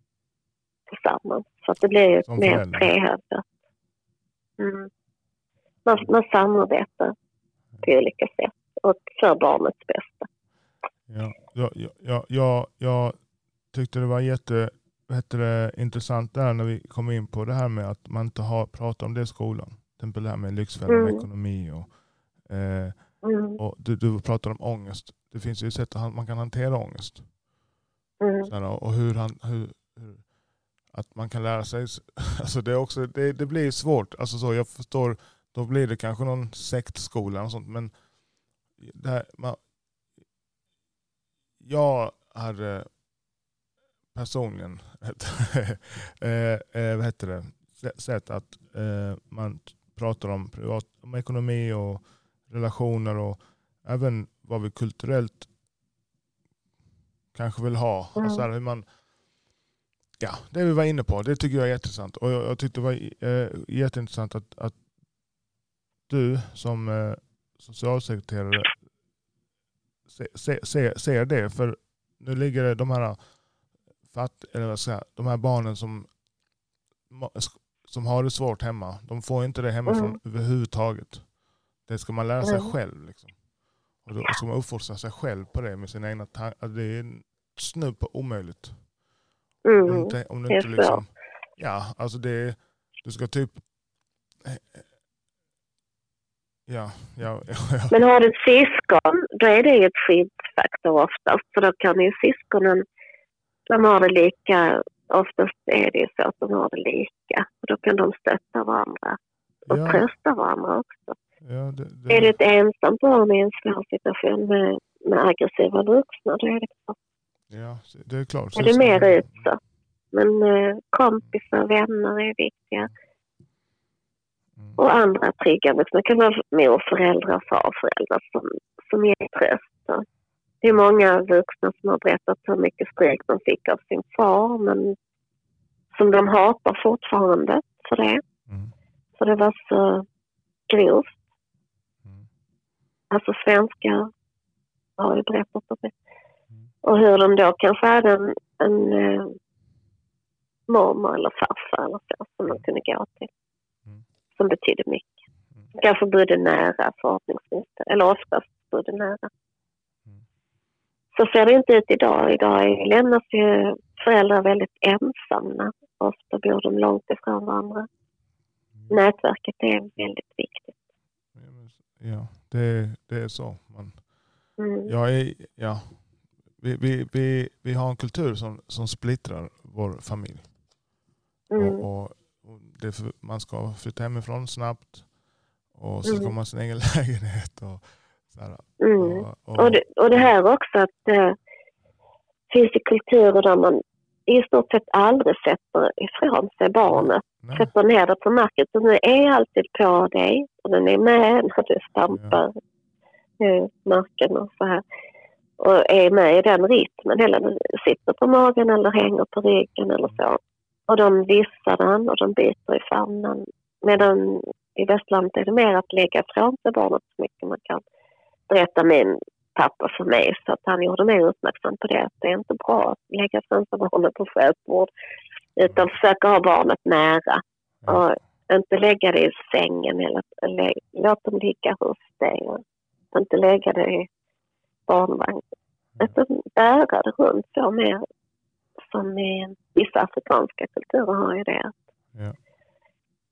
tillsammans. Så att det blir ju ett mer trehövdat. Mm. Man, man samarbetar på olika sätt och för barnets bästa. Ja, jag, jag, jag, jag, tyckte det var jätte heter det, intressant där när vi kom in på det här med att man inte har pratat om det i skolan. Till exempel det här med Lyxfällan, Mm. ekonomi och, eh, Mm. och du, du pratar om ångest. Det finns ju sätt att man kan hantera ångest. Mm. Här, och hur, han, hur, hur, att man kan lära sig. Alltså det, är också, det, det blir svårt. Alltså så, jag förstår, då blir det kanske någon sektskola och sånt. Men det här, man, jag hade personligen eh, eh, vad heter det, se- sett att eh, man pratar om, privat, om ekonomi och relationer och även vad vi kulturellt kanske vill ha. Mm. Och så här, hur man, ja, det vi var inne på, det tycker jag är jätteintressant. Och jag, jag tyckte det var eh, jätteintressant att, att du som eh, socialsekreterare se, se, se, ser det. För nu ligger det de här, fatt, eller vad ska de här barnen som, som har det svårt hemma. De får inte det hemifrån Mm. överhuvudtaget. Det ska man lära sig Mm. själv. Liksom. Och då ska man uppfostra sig själv på det med sina egna tankar. Det är snudd på omöjligt. Om du Mm. inte, om du inte liksom, ja, alltså det, du ska typ, ja, ja, ja, ja. Men har du ett syskon, då är det ju ett skyddsfaktor oftast. För då kan ju syskonen, de har det lika, oftast är det ju så att de har det lika. Och då kan de stötta varandra och ja, trösta varandra också. ja det, det, Är det ett ensamt barn i en svår situation med, med aggressiva vuxna, då är det klart. ja, det är klart. Är Så- mer utsatt. Men eh, kompisar, vänner är viktiga. Mm. Och andra trygga vuxna. Kan vara morföräldrar, farföräldrar som, som ger tröst. Det är många vuxna som har berättat hur mycket stryk de fick av sin far men som de hatar fortfarande för det. Mm. För det var så grovt. Mm. Alltså svenskar har ju berättat om det. Mm. Och hur de då kanske hade en, en eh, mormor eller farfar eller så som de kunde gå till. Mm. Som betydde mycket. Mm. Kanske bodde nära förhoppningsvis. Eller oftast bodde nära. Mm. Så ser det inte ut idag. Idag lämnas ju föräldrar väldigt ensamma. Ofta bor de långt ifrån varandra. Nätverket är väldigt viktigt. Ja, det, det är så. Man, Mm. jag är, ja, vi, vi, vi, vi har en kultur som, som splittrar vår familj. Mm. Och, och, det för, man ska flytta hemifrån snabbt och så ska Mm. man ha sin egen lägenhet. Och, så här, Mm. och, och, Och det, och det här också att det finns ju kulturer där man i stort sett aldrig sätter ifrån sig barnet. nej, Sätter ner det på marken. Så den är alltid på dig och den är med när du stampar eh, marken och så här. Och är med i den rytmen. Eller sitter på magen eller hänger på ryggen eller så. Och de vissar den och de biter i famnen. Medan i västlandet är det mer att lägga ifrån sig barnet så mycket man kan. Berätta min pappa för mig så att han gjorde mig uppmärksam på det. Att det är inte bra att lägga ifrån sig barnet på skötbord. Utan försöka ha barnet nära. Och inte lägga det i sängen eller låt dem ligga hos dig. Och inte lägga det i barnvagn. Utan bära det runt så mer som i vissa afrikanska kulturer har ju det. ja,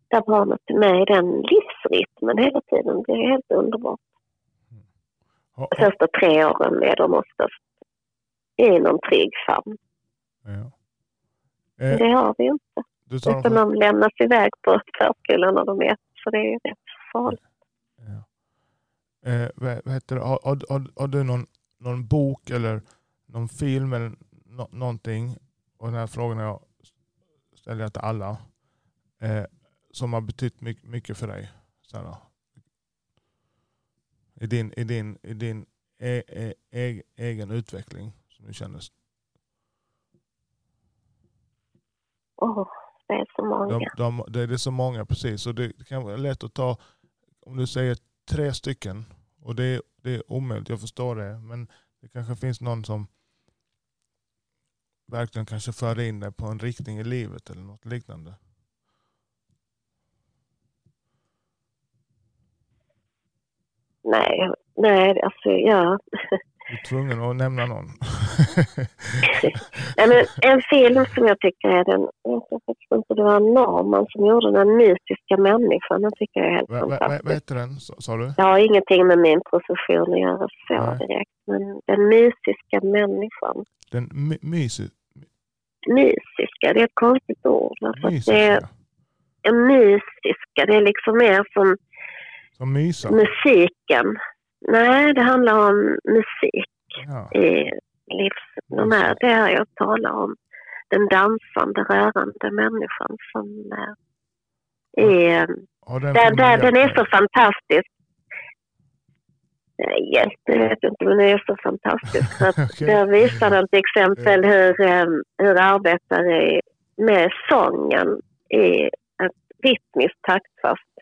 Där barnet är med i den livs livsrytmen hela tiden. Det är helt underbart. Ha, De ha, första tre åren är de oftast i någon trygg famn. ja. Eh, det har vi ju inte. du tar Utan de lämnas iväg på förskolan när de är så det är ju rätt farligt. ja. eh, vad, vad heter det? Har, har, har, har du någon, någon bok eller någon film eller nå, någonting? Och den här frågan jag ställer jag till alla. Eh, som har betytt mycket, mycket för dig. Sara. I din, i din, i din e, e, e, egen utveckling som du känner. Åh, det är så många. De, de, det är så många precis. Och det kan vara lätt att ta, om du säger tre stycken, och det, är- det är omöjligt, jag förstår det. Men det kanske finns någon som verkligen kanske föra in dig på en riktning i livet eller något liknande. Nej, nej, alltså ja. Du är tvungen att nämna någon. nej men en film som jag tycker är den, jag faktiskt inte, det var Norman som gjorde den mystiska människan. Den tycker jag är helt fantastisk. vad heter den, sa sa du? Det har ingenting med min profession att göra så Nej. direkt. Men den mystiska människan. Den my, mysig, Mysiska, det är ett konstigt ord. att det är mysiska. mysiska, det är liksom mer som Som mysa. musiken. Nej, det handlar om musik Ja. i livs... De här, det här jag talar om. Den dansande, rörande människan som eh, är... Har den filmen där, den är så fantastisk. Nej, Hjälp, det vet jag inte, men den är så fantastisk. Okej. Där visar den till exempel hur, eh, hur arbetare med sången i ett rytmiskt taktfast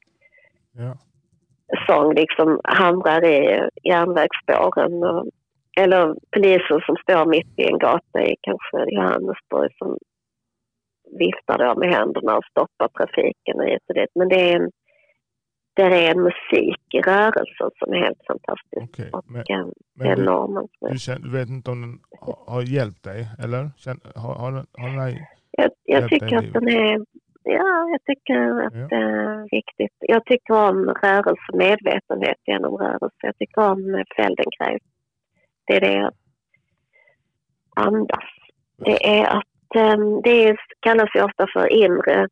Ja. Sång liksom hamrar i järnvägsspåren. Och, eller poliser som står mitt i en gata i kanske Johannesburg som viftar då med händerna och stoppar trafiken och hit och dit. Men det är en, det är en musik i rörelse som är helt fantastisk. Och Men, det är men du, normen. du, känner, du vet inte om den har, har hjälpt dig? Eller? Känner, har, har, den- har den Jag, jag tycker att den är Ja, jag tycker att det är viktigt. Jag tycker om rörelse, medvetenhet genom rörelse. Jag tycker om Feldenkrais. Det är det jag andas. Det är att um, det kallas ju ofta för inre,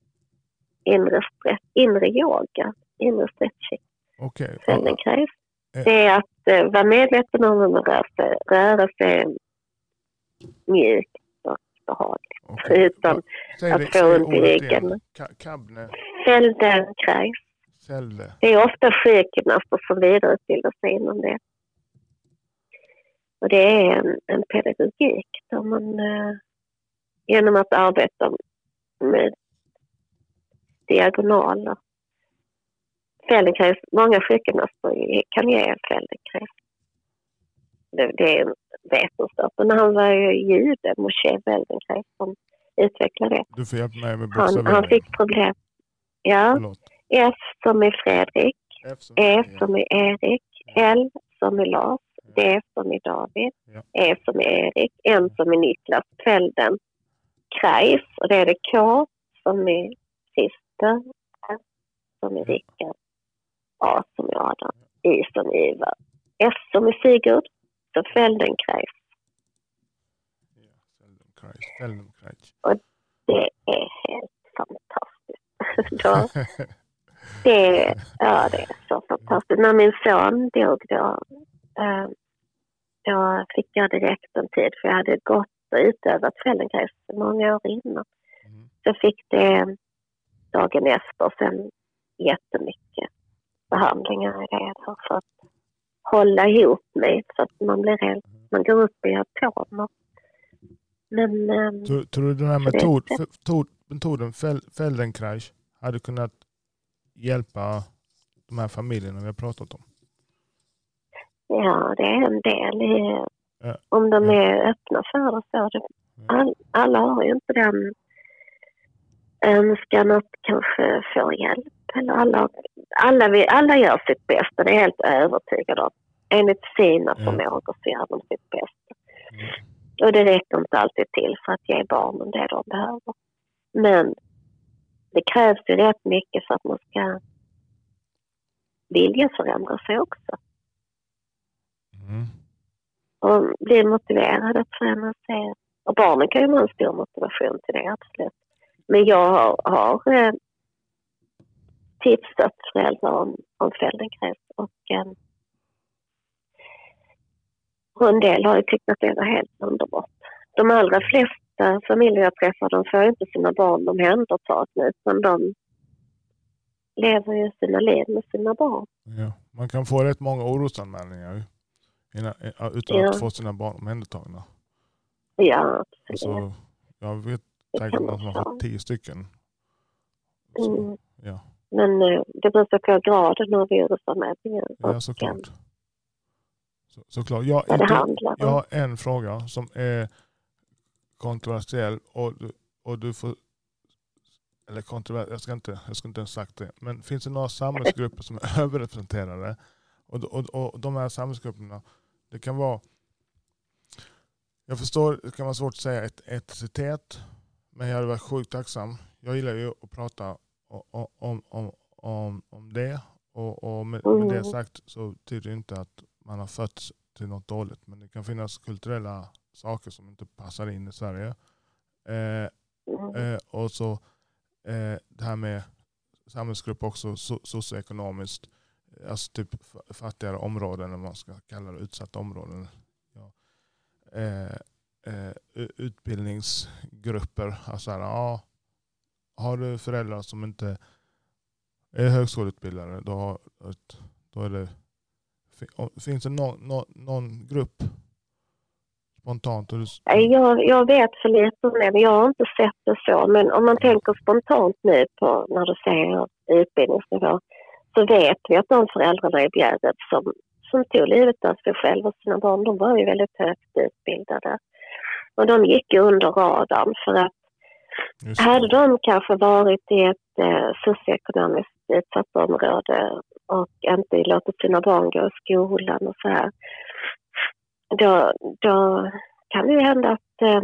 inre, stretch, inre yoga, inre stretching. Ja, Feldenkrais. Eh. Det är att uh, vara medveten om hur man rör sig. Rörelse är mjukt och behagligt. okej. Utan Säg att det- få ont i ryggen. Kabne, Feldenkrais. Sälde. Det är ofta sjukgymnaster som vidareutbildar sig inom det. Och det är en, en pedagogik där man eh, genom att arbeta med diagonaler. Feldenkrais, många sjukgymnaster kan ge Feldenkrais. Det, det är en vetenskap. Men han var ju jude, Moshe Feldenkrais, som utvecklade det. Du får hjälpa mig med Han, han fick problem. Ja, Förlåt. F som i Fredrik. F som E ja. som i Erik, L som i Lars, D som i David, Ja. E som i Erik, N som i Niklas, Felden, Kreis och det är det K som i Christer, S som i Rickard, A som i Adam, I som i Ivar, S som i Sigurd, så Feldenkrais. Ja, Feldenkrais. Feldenkrais. Det är helt fantastiskt. Då, det, ja, det är så fantastiskt. När min son dog då, eh, då fick jag direkt en tid för jag hade gått och utövat Feldenkrais många år innan. Mm. Så fick det dagen efter och sen jättemycket behandlingar då för att hålla ihop mig så att man blir helt, man går upp i atomer. Men ehm, Tror, tror du den här metod, ett f- tod, metoden Fel, Feldenkrais hade kunnat hjälpa de här familjerna vi har pratat om? Ja, det är en del Ja. om de Ja. är öppna för det. Så det all, alla har ju inte den önskan att kanske få hjälp. Eller alla, alla, vi, alla gör sitt bästa, det är jag helt övertygad om. Enligt sina Ja. förmågor så gör de sitt bästa. Mm. Och det räcker inte alltid till för att ge barnen det de behöver. Men det krävs ju rätt mycket för att man ska vilja förändra sig också. Mm. Och bli motiverade att förändra sig. Och barnen kan ju ha en stor motivation till det, absolut. Men jag har, har eh, tipsat föräldrar om, om Feldenkrais och eh, en del har ju tyckt att det var helt underbart. De allra flesta familjer jag träffar de får inte sina barn omhändertagna utan de lever ju sina liv med sina barn. Ja. Man kan få rätt många orosanmälningar innan, eh, utan Ja. att få sina barn omhändertagna. Ja, absolut. så, jag vet säkert som man har få. fått tio stycken. Så, Mm. ja. Men eh, det beror på graden av virusanmälningar ja, såklart. Så, såklart. Jag, handlar jag om. har en fråga som är kontroversiell och, och du får eller kontroversiell, jag ska inte, jag ska inte ens sagt det. Men finns det några samhällsgrupper som är överrepresenterade? Och, och, och de här samhällsgrupperna, det kan vara jag förstår, det kan vara svårt att säga ett etnicitet, men jag hade varit sjukt tacksam. Jag gillar ju att prata om, om, om, om det. Och, och med, med det Mm. sagt så betyder det inte att man har fötts till något dåligt. Men det kan finnas kulturella saker som inte passar in i Sverige. Eh, Mm. Eh, och så eh, det här med samhällsgrupp också so socioekonomiskt. Alltså typ fattigare områden, eller vad man ska kalla det, utsatta områden. Ja. Eh, eh, utbildningsgrupper. Alltså här, ja, har du föräldrar som inte är högskoleutbildade, då, har, då är det, finns det någon, någon, någon grupp spontant? Du, Jag, jag vet för lite om det, men jag har inte sett det så. Men om man tänker spontant nu på när du säger utbildningsnivå så vet vi att de föräldrarna i Bjärred som, som tog livet av sig själva och sina barn, de var ju väldigt högt utbildade. Och de gick ju under radarn för att just hade de kanske varit i ett eh, socioekonomiskt utsatt område och inte låtit sina barn gå i skolan och så här, då, då kan det ju hända att, eh,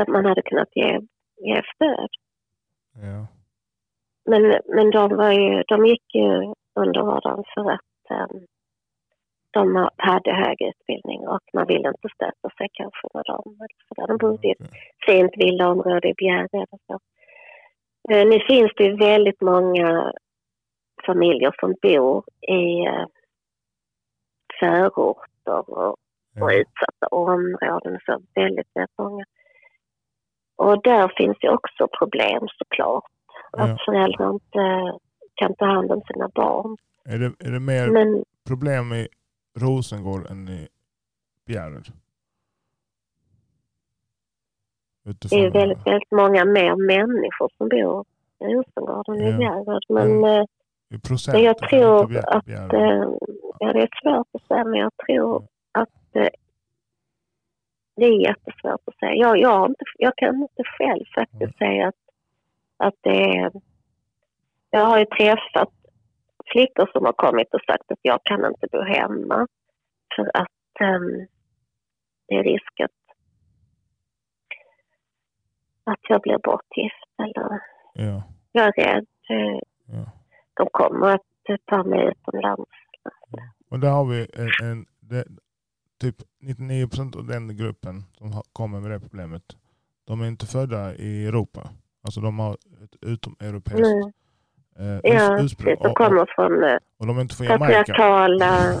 att man hade kunnat ge, ge stöd. Ja. Men, men de, var ju, de gick ju under radarn för att eh, de hade hög utbildning och man ville inte stöta sig kanske med dem. För de bodde i ett Okej. fint villaområde i Bjärred och så. Eh, Nu finns det ju väldigt många familjer som bor i eh, förorter och, och Ja. utsatta områden. Så väldigt, väldigt många. Och där finns ju också problem såklart. Ja. Att föräldrar inte kan ta hand om sina barn. Är, det, är det mer Men problem i Rosengård än i Bjärred? det Utifrån är väldigt, väldigt många mer människor som bor i Rosengård än i Ja. Bjärred. Men eh, i procent. Men jag tror att, Bjärred. eh, ja, det är svårt att säga, men jag tror att eh, det är jättesvårt att säga. Jag, jag, inte, jag kan inte själv faktiskt Mm. säga att, att det är... Jag har ju träffat flickor som har kommit och sagt att jag kan inte bo hemma för att ehm, det är risk att, att jag blir bortgift eller ja, jag är rädd. ja. De kommer att eh, ta mig utomlands. Och där har vi en, en det, typ 99% av den gruppen som kommer med det problemet. De är inte födda i Europa. Alltså de har ett utomeuropeiskt Mm. Eh, Ja, urs- ursprung. som kommer från eh, och de är inte från patriarkala...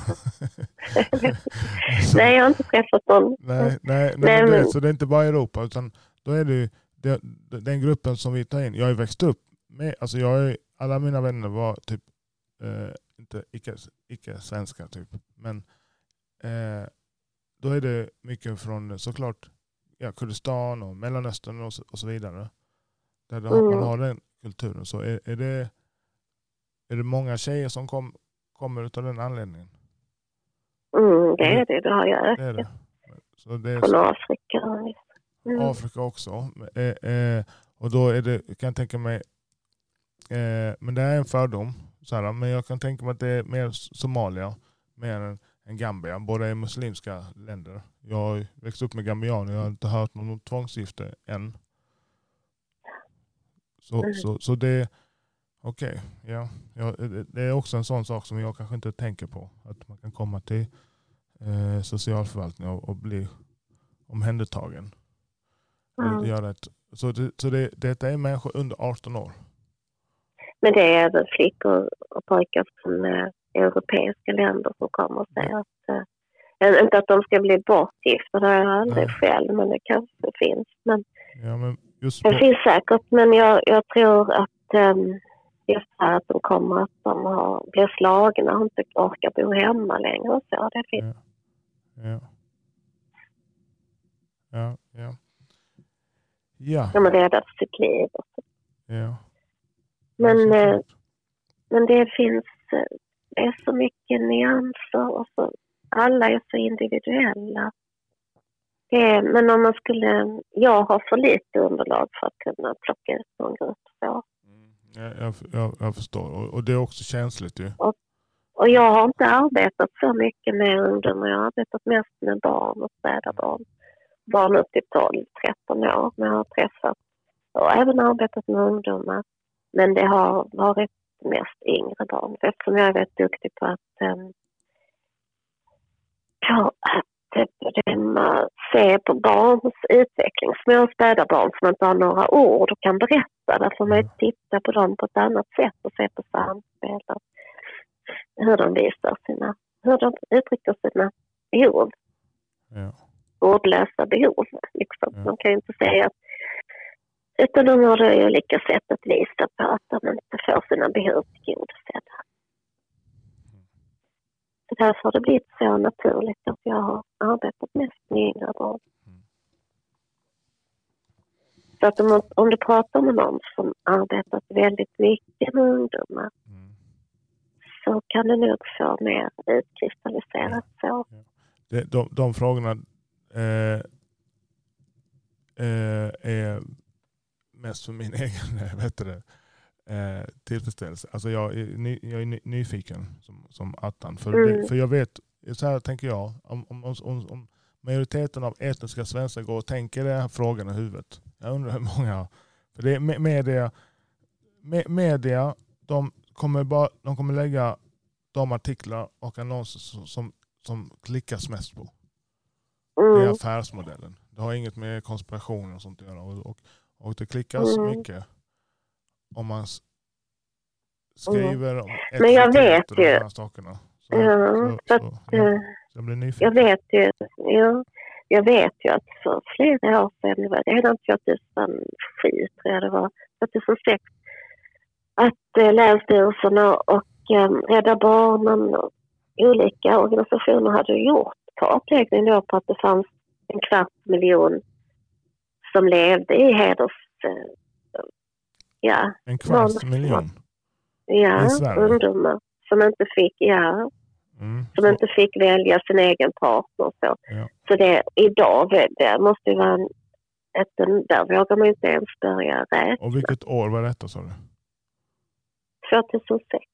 Så- Nej, jag har inte träffat någon. Nej, nej, nej, men det, så det är inte bara Europa utan då är det, ju det den gruppen som vi tar in. Jag har ju växt upp med, alltså jag är, alla mina vänner var typ eh, inte icke, icke svenska typ. Men eh, då är det mycket från såklart ja, Kurdistan och Mellanöstern och så, och så vidare. Där har- man Mm. har den kulturen. Så är, är, det, är det många tjejer som kom, kommer av den anledningen? Mm, det är det. Det har jag är det. Så det är från Afrika. Mm. Afrika också. Eh, eh, och då är det, kan jag tänka mig, eh, men det är en fördom, så här, men jag kan tänka mig att det är mer Somalia mer än, än Gambia. Båda är muslimska länder. Jag har växt upp med gambianer, jag har inte hört någon tvångsgifte än. Så, Mm. så, så det, Okej, ja. ja. det- Det är också en sån sak som jag kanske inte tänker på. Att man kan komma till eh, socialförvaltningen och, och bli omhändertagen. Mm. Och göra ett, så det, så det, detta är människor under 18 år? Men det är även flickor och pojkar från eh, europeiska länder som kommer och säger att eh, inte att de ska bli bortgifta, det har jag aldrig Nej. själv, men det kanske finns. Men Ja, men just på, det finns säkert, men jag, jag tror att um, att de kommer att de har, blir slagna och inte orkar bo hemma längre och så. Det finns. ja. Ja, ja. Ja, De är rädda för sitt liv. och så. ja. Men, Ja, eh, men det finns eh, det är så mycket nyanser och så, alla är så individuella. Det är, men om man skulle, jag har för lite underlag för att kunna plocka ut någon grupp så. Jag, jag, jag förstår. Och, och det är också känsligt ju. Och jag har inte arbetat så mycket med ungdomar. Jag har arbetat mest med barn och spädbarn. Barn upp till 12-13 år. Men jag har träffat och även arbetat med ungdomar. Men det har varit mest yngre barn. Eftersom jag är väldigt duktig på att, ehm, äm, på att eh, bedöma, se på barns utveckling. Små späda barn som inte har några ord och kan berätta. Där får man ju titta på dem på ett annat sätt och se på samspel och hur de visar sina, hur de uttrycker sina behov, Ja. ordlösa behov. Liksom. Ja. Man kan ju inte säga att utan de har då olika sätt att visa på att de inte får sina behov tillgodosedda. Så därför har det blivit så naturligt att jag har arbetat mest med yngre barn. Så att om, om du pratar med någon som arbetat väldigt mycket med ungdomar Mm. så kan du nog få mer utkristalliserat så. Det, de, de frågorna eh, eh, är mest för min egen vet du det, eh, tillfredsställelse. Alltså jag är, ny, jag är ny, nyfiken som, som attan. För, Mm. det, för jag vet, så här tänker jag, om, om, om, om majoriteten av etniska svenskar går och tänker den här frågan i huvudet. Jag undrar hur många, för det är me- media, me- media de kommer, bara, de kommer lägga de artiklar och annonser som, som, som klickas mest på. Det är Mm. affärsmodellen. Det har inget med konspiration och sånt att göra. Och, och, och det klickas Mm. mycket om man skriver om Men jag vet de ju. här sakerna. Så, Ja, så, så så, att, ja, eh, jag blir nyfiken. Jag vet ju, ja, jag vet ju att för flera år sedan, det var redan 2007 tror jag det var, 2006, att eh, Länsstyrelserna och eh, Rädda Barnen och olika organisationer hade gjort kartläggning då på att det fanns en kvarts miljon som levde i heders... Eh, ja, En kvarts miljon. ja ungdomar som inte fick, ja, Mm. som inte fick välja sin egen partner och så. Ja. Så det, idag, det måste ju vara en, ett, där vågar man inte ens börja räkna. Och vilket år var detta sa du? 2006.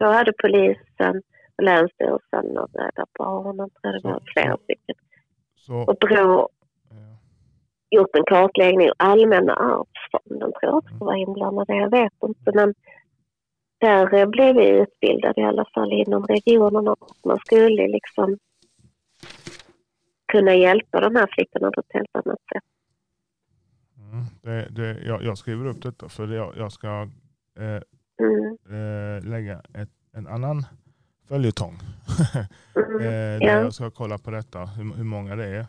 Då hade polisen, och Länsstyrelsen och Rädda Barnen, tror jag det var flera stycken. Och Brå ja. gjort en kartläggning. Allmänna arvsfonden tror jag också var inblandade, jag vet inte. Men där eh, blev vi utbildade i alla fall inom regionen och man skulle liksom kunna hjälpa de här flickorna på ett helt annat sätt. mm. det, det, jag, jag skriver upp detta för jag, jag ska eh, Mm. eh, lägga ett, en annan följetong. Mm. eh, Ja. jag ska kolla på detta, hur, hur många det är.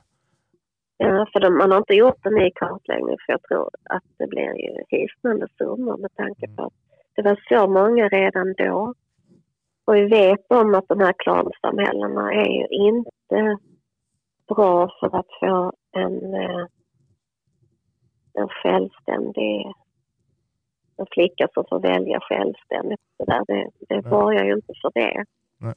Ja, för de, man har inte gjort en ny kartläggning för jag tror att det blir ju hisnande summor med tanke på att det var så många redan då. Och vi vet om att de här klansamhällena är ju inte bra för att få en, eh, en självständig en flicka som får välja självständigt. Så där, det det Nej. borgar ju inte för det. Nej.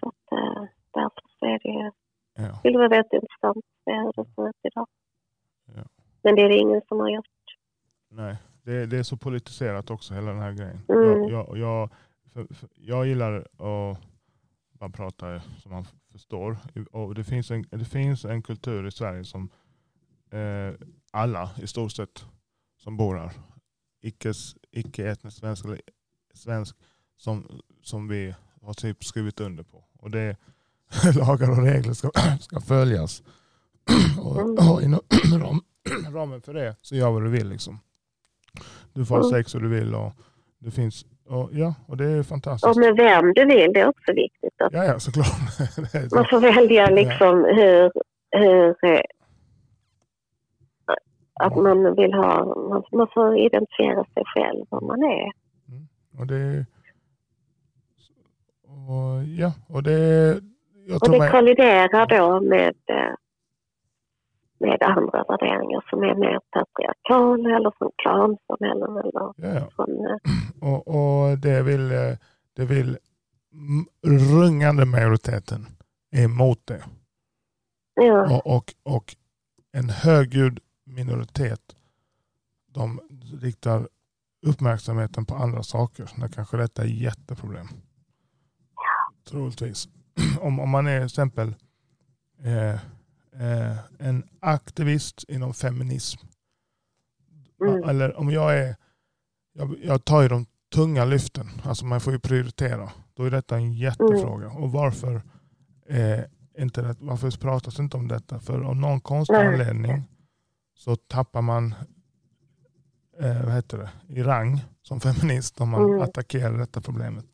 Så att, eh, därför så är det ju Ja. skulle vara väldigt intressant att se hur det ser ut idag. Ja. Men det är det ingen som har gjort. Nej, det, det är så politiserat också hela den här grejen. Mm. Jag, jag, jag, för, för, jag gillar att bara prata som man förstår. Och det, finns en, det finns en kultur i Sverige som eh, alla i stort sett som bor här icke, icke svensk, svensk som, som vi har typ skrivit under på. Och det lagar och regler ska, ska följas. och, och inom ram, ramen för det så gör vad du vill. Liksom. Du får ha sex och du vill och det finns och, ja, och det är fantastiskt. Och med vem du vill, det är också viktigt. Att Ja, ja såklart. Man får välja liksom hur, hur eh, att man vill ha, man, man får identifiera sig själv vad man är. och det och, ja, och det jag Och det kolliderar då med, eh, med andra värderingar som är mer patriarkala eller från klansamhällen eller ja, ja. från... eh, Och, och det vill, eh, det vill rungande majoriteten är emot det. Ja, Och, och, och en högljudd minoritet de riktar uppmärksamheten på andra saker. När kanske detta är jätteproblem. Troligtvis. Om, om man är till exempel eh, eh, en aktivist inom feminism. Mm. Eller om jag är, jag, jag tar ju de tunga lyften. Alltså man får ju prioritera. Då är detta en jättefråga. Och varför eh, inte det, varför pratas inte om detta? För av någon konstig anledning så tappar man eh, vad heter det, i rang som feminist om man Mm. attackerar detta problemet.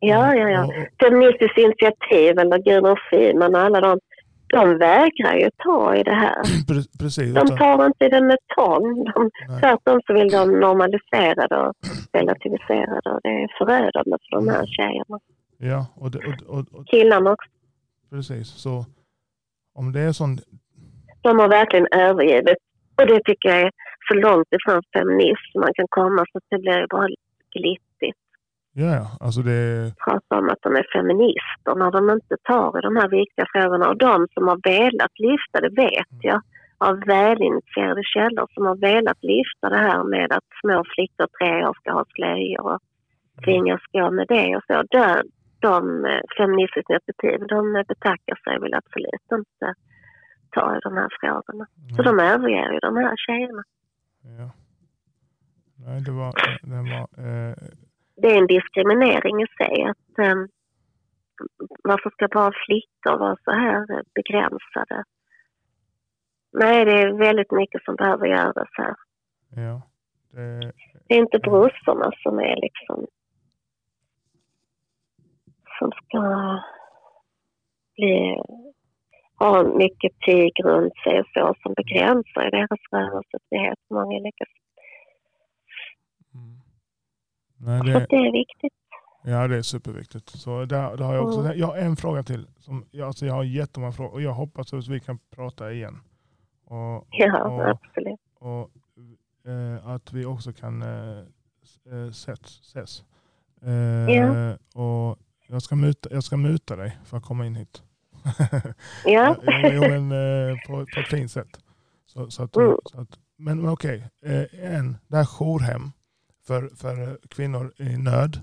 ja, ja. ja. Och, Feministiskt initiativ eller Gudrun Schyman och alla de, de vägrar ju ta i det här. pre- precis. De tar inte det med tång. De, tvärtom så vill de normalisera det och relativisera det. Och det är förödande för de här tjejerna. Ja, och, det, och, och, och, Killarna också. precis. Så om det är sån De har verkligen övergivit. Och det tycker jag är så långt ifrån feminism man kan komma så att det blir bara glittigt. Ja, ja. Alltså det, Prata om att de är feminister när de inte tar i de här viktiga frågorna. Och de som har velat lyfta det vet jag av välinitierade källor som har velat lyfta det här med att små flickor tre år ska ha slöjor och tvingas gå med det och så. Där, de eh, feministiska initiativ, de betackar sig vill absolut inte ta i de här frågorna. Så de överger ju de här tjejerna. ja. Nej, det var, det var eh, Det är en diskriminering i sig. Att, eh, varför ska bara flickor vara så här begränsade? Nej, det är väldigt mycket som behöver göras här. ja. Det, Det är inte brorsorna som är liksom som ska bli, ha mycket tyg runt sig och så som begränsar i deras rörelsefrihet på många olika. Nej, Så det, det är viktigt. Ja, det är superviktigt. Så där, där har jag, också, Mm. jag har en fråga till. Som, jag, alltså jag har jättemånga frågor och jag hoppas att vi kan prata igen. Och, Ja, och, absolut. och eh, att vi också kan eh, s- eh, ses. ses. Eh, Ja. och jag, ska muta, jag ska muta dig för att komma in hit. Ja. jo, men, eh, på, på ett fint sätt. Så, så att, Mm. så att, men men okej, eh, en, det här jourhem för, för kvinnor i nöd.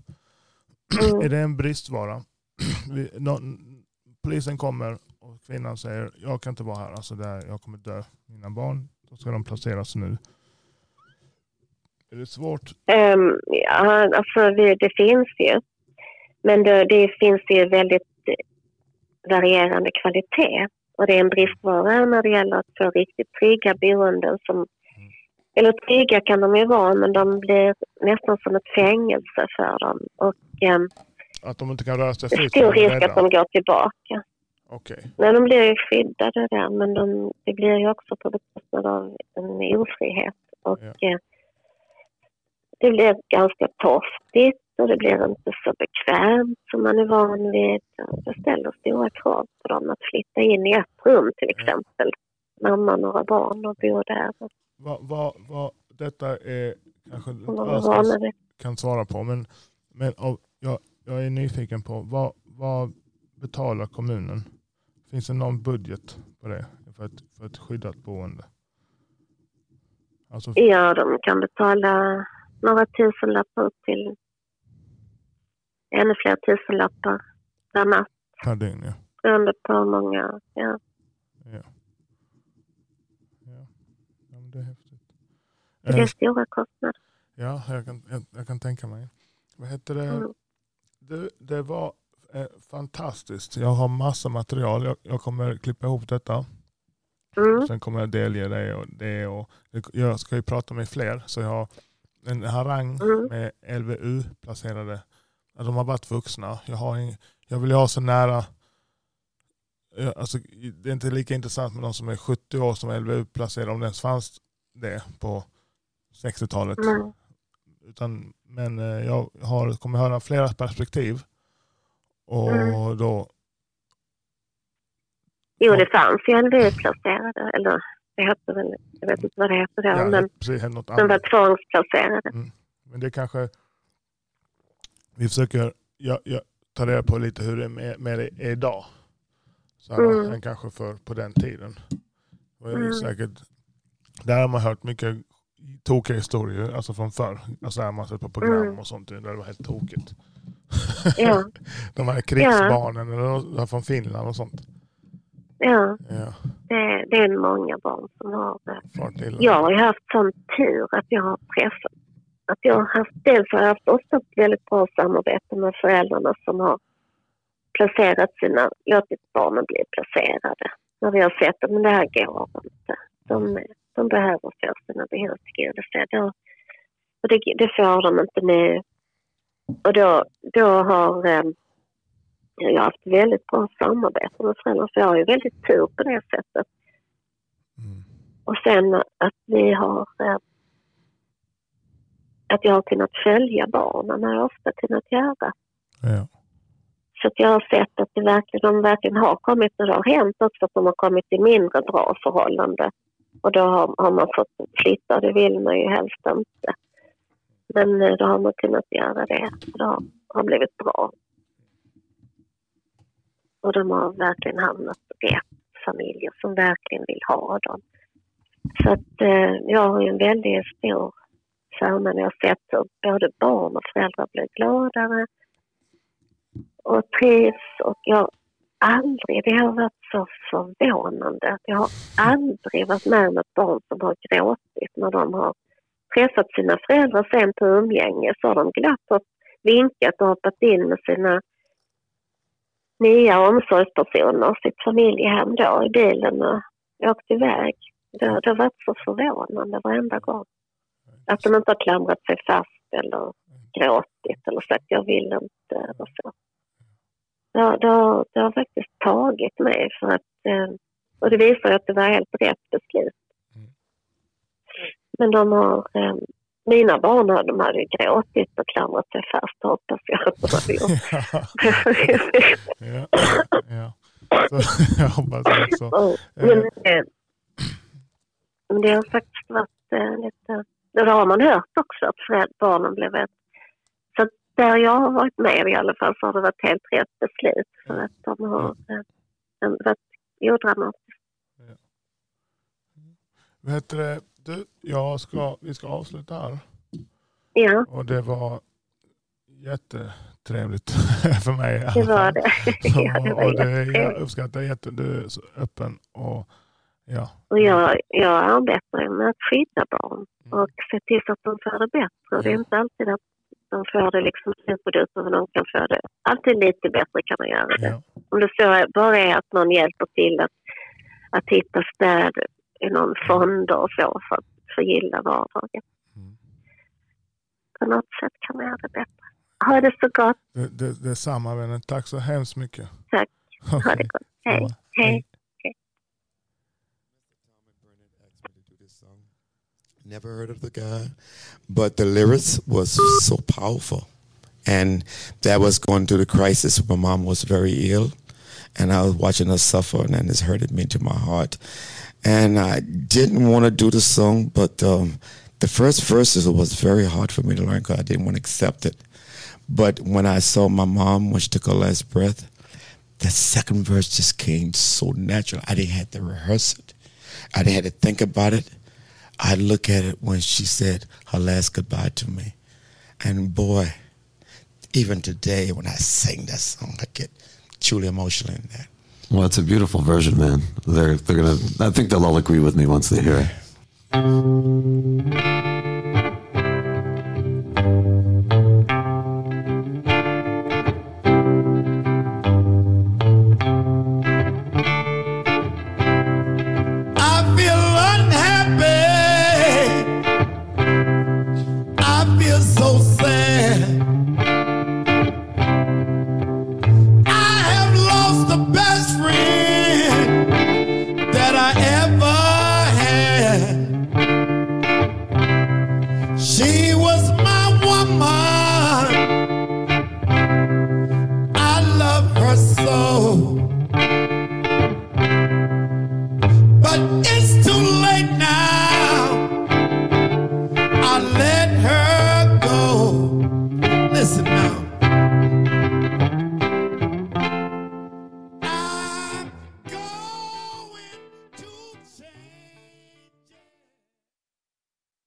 Mm. Är det en bristvara? Vi, någon, polisen kommer och kvinnan säger jag kan inte vara här, alltså där, jag kommer dö. Mina barn, då ska de placeras nu. Är det svårt? Um, ja, alltså det, det finns ju. Men det, det finns ju väldigt varierande kvalitet. Och det är en bristvara när det gäller att få riktigt trygga boenden. Som, eller trygga kan de ju vara, men de blir nästan som ett fängelse för dem. Och um, Att de inte kan röra sig det är fritt? stor risk att de går tillbaka. Okej. Nej, de blir ju skyddade där, men de, det blir ju också på bekostnad av en ofrihet. Och Ja. eh, det blir ganska torftigt och det blir inte så bekvämt som man är van vid. Det ställer stora krav på dem att flytta in i ett rum till exempel. Mamma och några barn och bo där. Och Vad, vad, vad, detta är kanske vid. kan svara på, men, men av, jag, jag är nyfiken på vad, vad betalar kommunen? Finns det någon budget på det för ett, för ett skyddat boende? Alltså, Ja, de kan betala några tusenlappar upp till ännu fler tusenlappar per natt per dygn, ja. beroende på hur många. Ja. ja. ja men det är häftigt. Det är Eh, stora kostnader. Ja, jag kan, jag, jag kan tänka mig. Vad heter det? Mm. Det, det var eh, fantastiskt. Jag har massa material. Jag, jag kommer klippa ihop detta. Mm. Sen kommer jag delge dig och det. Och, jag ska ju prata med fler. Så jag har en harang mm. med LVU-placerade. De har varit vuxna. Jag, har en, jag vill ha så nära Alltså, det är inte lika intressant med de som är 70 år som LVU-placerade, om det ens fanns det på 60-talet. Mm. Utan, men eh, jag har, kommer höra flera perspektiv. Och mm. då... Jo, det fanns ju LVU-placerade. Eller det hette väl, jag vet inte vad det heter då. Ja, men precis, något de var tvångsplacerade. Mm. Men det kanske... Vi försöker jag, jag, ta reda på lite hur det är med, med det är idag. Så mm. än kanske för på den tiden. Och mm. säkert, där har man hört mycket tokiga historier, alltså från förr. Alltså där man sett på program mm. och sånt, där det var helt tokigt. Ja. De här krigsbarnen ja. från Finland och sånt. Ja, ja. Det, det, är många barn som har det. Jag har haft sån tur att jag har träffat, att jag har haft, dels har jag haft ofta ett väldigt bra samarbete med föräldrarna som har placerat sina, låtit barnen bli placerade. När vi har sett att det här går inte. De, de behöver få sina behov tillgodosedda. Och det, det får de inte nu. Och då, då har eh, jag haft väldigt bra samarbete med föräldrar så jag har ju väldigt tur på det sättet. Mm. Och sen att vi har eh, att jag har kunnat följa barnen har jag ofta kunnat göra. Ja. Så att jag har sett att det verkligen, de verkligen har kommit, och det har hänt också att de har kommit i mindre bra förhållande. Och då har, har man fått flytta, det vill man ju helst inte. Men eh, då har man kunnat göra det. Det har, har blivit bra. Och de har verkligen hamnat rätt familjer som verkligen vill ha dem. Så att eh, jag har ju en väldigt stor förmån. Jag har sett hur både barn och föräldrar blir gladare och trivs och jag aldrig, det har varit så förvånande. Jag har aldrig varit med om ett barn som har gråtit när de har träffat sina föräldrar sen på umgänge så har de glatt och vinkat och hoppat in med sina nya omsorgspersoner, sitt familjehem då i bilen och åkt iväg. Det, det har varit så förvånande varenda gång. Att de inte har klamrat sig fast eller gråtit eller sagt jag vill inte eller så det, det, har, det har faktiskt tagit mig för att, eh, och det visar att det var helt rätt beslut. Mm. Men de har, eh, mina barn de hade ju gråtit och klamrat sig fast hoppas jag att de hade gjort. ja, ja. Så, jag hoppas också. Men, eh, men det har faktiskt varit lite, det har man hört också att barnen blev väldigt där jag har varit med i alla fall så har det varit helt rätt beslut för att de har ja. varit odramatiska. Ja. Vad heter det? Du, jag ska, vi ska avsluta här. Ja. Och det var jättetrevligt för mig. Det var det. ja, det var och det, jag uppskattar jätte, du är så öppen och ja. Och jag, jag arbetar med att skydda barn mm. och se till så att de får det bättre. Det är inte alltid att de får det liksom ut men de kan få det alltid lite bättre kan man göra det. Ja. Om det så bara är att någon hjälper till att, att hitta stöd i någon fond och så för att förgylla vardagen. Mm. På något sätt kan man göra det bättre. Ha det så gott. Det, det, det är samma vännen. Tack så hemskt mycket. Tack. Ha det gott. Hej. Hej. Never heard of the guy, but the lyrics was so powerful. And that was going through the crisis. My mom was very ill, and I was watching her suffer, and it hurted me to my heart. And I didn't want to do the song, but um, the first verses was very hard for me to learn because I didn't want to accept it. But when I saw my mom when she took her last breath, the second verse just came so natural. I didn't have to rehearse it. I didn't have to think about it. I look at it when she said her last goodbye to me. And boy, even today when I sing that song, I get truly emotional in that. Well, it's a beautiful version, man. They're they're gonna. I think they'll all agree with me once they hear it.